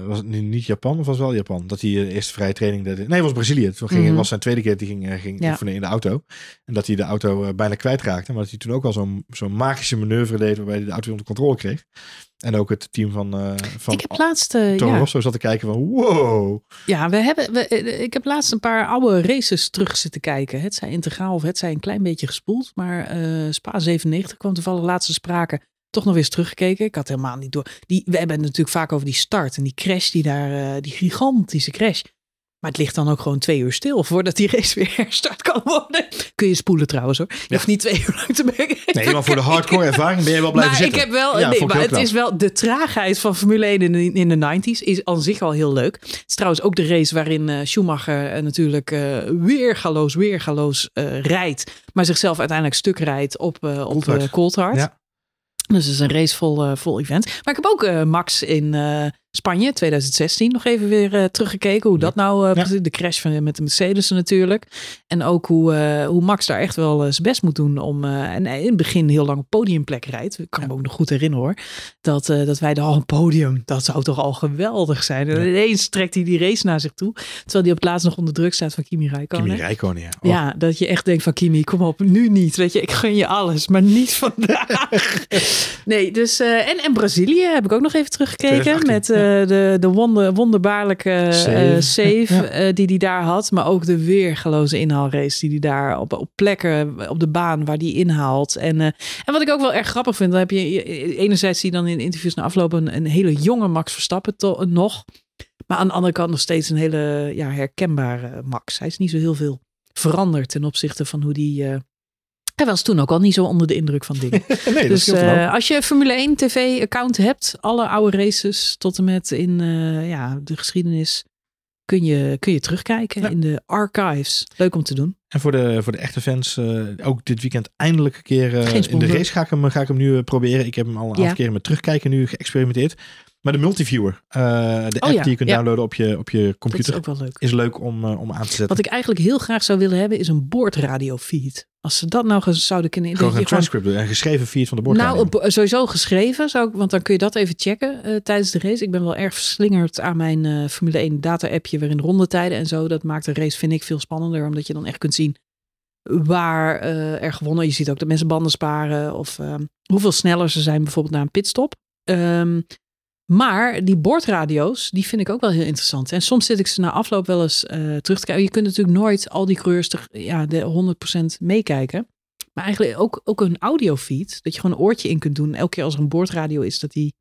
was het nu niet Japan of was het wel Japan? Dat hij de eerste vrije training... deed. Nee, het was Brazilië. Toen ging,
Mhm.
was zijn tweede keer dat hij ging, eh, ging
Ja.
oefenen in de auto. En dat hij de auto eh, bijna kwijtraakte. Maar dat hij toen ook al zo'n zo'n magische manoeuvre deed... waarbij hij de auto onder controle kreeg. En ook het team van, eh van
ik heb laatst, eh,
Toro
ja,
Rosso zat te kijken van... Wow!
ja, we hebben, we, eh, ik heb laatst een paar oude races terug zitten kijken. Het zij integraal of het zij een klein beetje gespoeld. Maar eh, Spa 97 kwam toevallig laatste sprake. Toch nog eens teruggekeken. Ik had helemaal niet door. Die, we hebben het natuurlijk vaak over die start en die crash die daar, eh, die gigantische crash. Maar het ligt dan ook gewoon twee uur stil voordat die race weer herstart kan worden. Kun je spoelen trouwens hoor. Je
Ja.
hoeft niet twee uur lang te kijken.
Nee, maar voor de hardcore ervaring ben je wel blijven
maar
zitten.
ik heb wel,
Ja,
nee, maar het
knap.
is wel de traagheid van Formule 1 in de, in de 90s is aan zich al heel leuk. Het is trouwens ook de race waarin eh, Schumacher eh, natuurlijk eh weergaloos, weergaloos rijdt, maar zichzelf uiteindelijk stuk rijdt op, op
Coulthard. Ja.
Dus het is een race vol, eh. Maar ik heb ook eh, Max in eh, Spanje 2016 nog even weer eh, teruggekeken. Hoe dat nou, eh,
Ja.
de crash van, met de Mercedes natuurlijk. En ook hoe, eh, hoe Max daar echt wel zijn best moet doen om. en in het begin heel lang op podiumplek rijdt. Ik kan me ook nog goed herinneren hoor. Dat, dat wij de al een podium. Dat zou toch al geweldig zijn. En ineens trekt hij die race naar zich toe. Terwijl hij op het laatst nog onder druk staat van Kimi Räikkönen.
Kimi Räikkönen, ja. Oh,
Ja, dat je echt denkt van Kimi, kom op, nu niet. Weet je, ik gun je alles, maar niet vandaag. nee, dus en, en Brazilië heb ik ook nog even teruggekeken
2018,
met eh, de, de wonder, wonderbaarlijke eh,
Save.
save
Ja.
eh, die hij daar had, maar ook de weergeloze inhaalrace die hij daar op, op plekken op de baan waar die inhaalt. En, en wat ik ook wel erg grappig vind, dan heb je je- enerzijds zie je dan in interviews na afloop een, een hele jonge Max Verstappen to- nog, maar aan de andere kant nog steeds een hele ja, herkenbare Max. Hij is niet zo heel veel veranderd ten opzichte van hoe die. Hij was toen ook al niet zo onder de indruk van dingen.
nee,
dus eh, als je Formule 1 TV-account hebt, alle oude races tot en met in eh, ja, de geschiedenis, kun je, kun je terugkijken
Ja.
in de archives. Leuk om te doen.
En voor de, voor de echte fans, eh, ook dit weekend eindelijk een keer in de race ga ik, hem, ga ik hem nu proberen. Ik heb hem al een aantal
Ja.
keren met terugkijken nu geëxperimenteerd. Maar de multiviewer, eh, de app
Oh ja,
die je kunt
ja.
downloaden op je, op je
Dat is
computer,
ook wel leuk.
is leuk om, eh, om aan te zetten.
Wat ik eigenlijk heel graag zou willen hebben, is een boordradiofeed. Als ze dat nou zouden kunnen...
gewoon een
gewoon-
transcript, doen, een geschreven feed van de bord.
Nou, op- sowieso geschreven, zou ik, want dan kun je dat even checken eh, tijdens de race. Ik ben wel erg verslingerd aan mijn eh, Formule 1 data-appje waarin rondetijden en zo. Dat maakt de race, vind ik, veel spannender, omdat je dan echt kunt zien waar eh, er gewonnen. Je ziet ook dat mensen banden sparen of ehm, hoeveel sneller ze zijn bijvoorbeeld na een pitstop. Ehm, maar die bordradio's, die vind ik ook wel heel interessant. En soms zit ik ze na afloop wel eens eh, terug te kijken. Je kunt natuurlijk nooit al die coureurs te- ja, de 100% meekijken. Maar eigenlijk ook, ook een audiofeed. Dat je gewoon een oortje in kunt doen. Elke keer als er een boordradio is dat die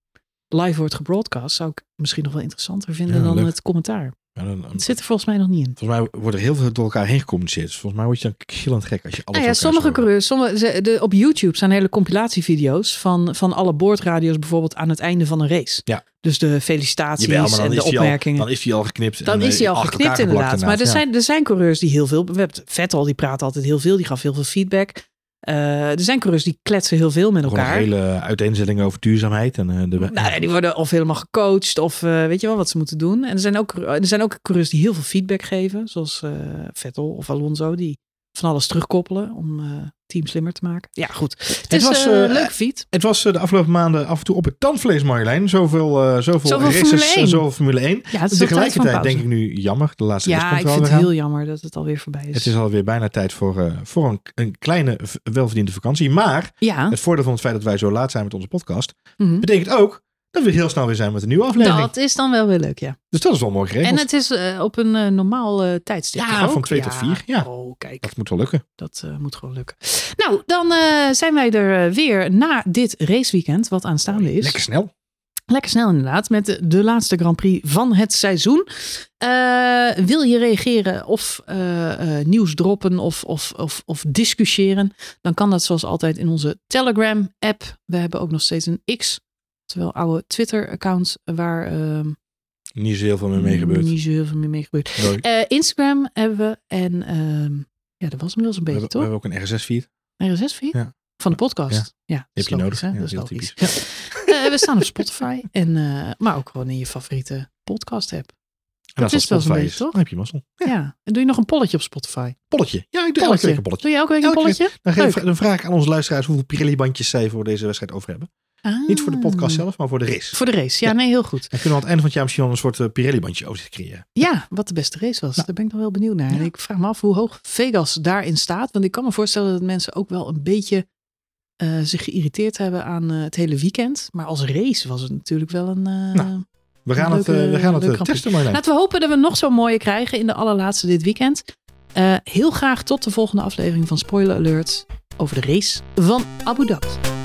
live wordt gebroadcast. Zou ik misschien nog wel interessanter vinden
Ja,
dan
leuk.
het commentaar. Het zit er volgens mij nog niet in.
Volgens mij wordt er heel veel door elkaar heen gecommuniceerd. Dus volgens mij word je dan gillend gek als je alles
ja,
elkaar
sommige coureurs, sommige, de, op YouTube zijn hele compilatievideo's van, van alle boordradio's bijvoorbeeld aan het einde van een race.
Ja.
Dus de felicitaties
Jawel,
en de
al,
opmerkingen.
dan is hij al geknipt.
Dan
en,
is
eh,
hij al
achter
geknipt inderdaad. Maar er
ja.
zijn, er zijn coureurs die heel veel... We hebben Vettel, die praat altijd heel veel. Die gaf heel veel feedback. Eh, er zijn coureurs die kletsen heel veel met elkaar.
hele uiteenzetting over duurzaamheid. En, eh, de,
Nou, die worden of helemaal gecoacht of eh, weet je wel wat ze moeten doen. En er zijn ook, er zijn ook coureurs die heel veel feedback geven. Zoals Vettel of Alonso. Die van alles terugkoppelen om eh team slimmer te maken. Ja, goed. Het, is
was,
eh,
eh,
een leuke feed.
Het was eh, de afgelopen maanden af en toe op het tandvlees, Marjolein. Zoveel, eh zoveel,
Zoveel
races en
1.
zoveel Formule 1.
Ja, het is een
Tegelijkertijd denk ik nu jammer. De laatste
Ja, ik vind het heel jammer dat het alweer voorbij is.
Het is alweer bijna tijd voor, eh, voor een, een kleine welverdiende vakantie. Maar
ja,
het voordeel van het feit dat wij zo laat zijn met onze podcast...
mhm.
betekent ook dat we heel snel weer zijn met een nieuwe aflevering.
dat is dan wel weer leuk, ja.
Dus dat is wel mooi geregeld.
En het is eh, op een eh, normaal eh, tijdstip.
Ja, van twee tot vier, ja.
Oh, kijk.
Dat moet wel lukken.
Dat moet gewoon lukken. Nou, dan zijn wij er weer na dit raceweekend, wat aanstaande is.
Lekker snel.
Lekker snel inderdaad, met de, de laatste Grand Prix van het seizoen. Wil je reageren of nieuws droppen of, of, of, of discussiëren, dan kan dat zoals altijd in onze Telegram-app. We hebben ook nog steeds een X, terwijl oude Twitter-account waar ehm,
Niet zo heel veel meer mee gebeurd.
niet zo heel veel meer mee gebeurd.
Nooit.
Eh, Instagram hebben we en ehm, ja, dat was zo'n
we,
beetje,
hebben, we
toch?
hebben ook een RSS-feed.
RSS-feed?
Ja.
Van de podcast. Ja, dat
Heb je
logisch,
nodig.
hè?
Ja,
Dat is logisch.
typisch.
Eh, we staan op Spotify, en, eh, maar ook gewoon in je favoriete podcast.
En als
is
dat
wel
Spotify
beetje, toch?
dan heb je mazzel.
Ja. En doe je nog een polletje op Spotify?
Polletje. Ja, ik doe elke week een polletje.
Doe je elke week een
week.
polletje?
Dan, geef, dan vraag ik aan onze luisteraars hoeveel Pirelli-bandjes zij voor deze wedstrijd over hebben. Niet voor de podcast zelf, maar voor de race.
Ah. Voor de race, ja,
Ja.
nee, heel goed.
Dan kunnen we aan het einde van het jaar misschien wel een soort eh, Pirelli-bandje over creëren.
Ja, wat de beste race was.
Nou.
Daar ben ik nog wel benieuwd naar. En ik vraag me af hoe hoog Vegas daarin staat. Want ik kan me voorstellen dat mensen ook wel een beetje eh, zich geïrriteerd hebben aan eh, het hele weekend. Maar als race was het natuurlijk wel een...
Nou, We gaan
Een
het,
leuke-
we gaan het testen, Marjolein.
Laten we hopen dat we nog zo'n mooie krijgen in de allerlaatste dit weekend. Heel graag tot de volgende aflevering van Spoiler Alert over de race van Abu Dhabi.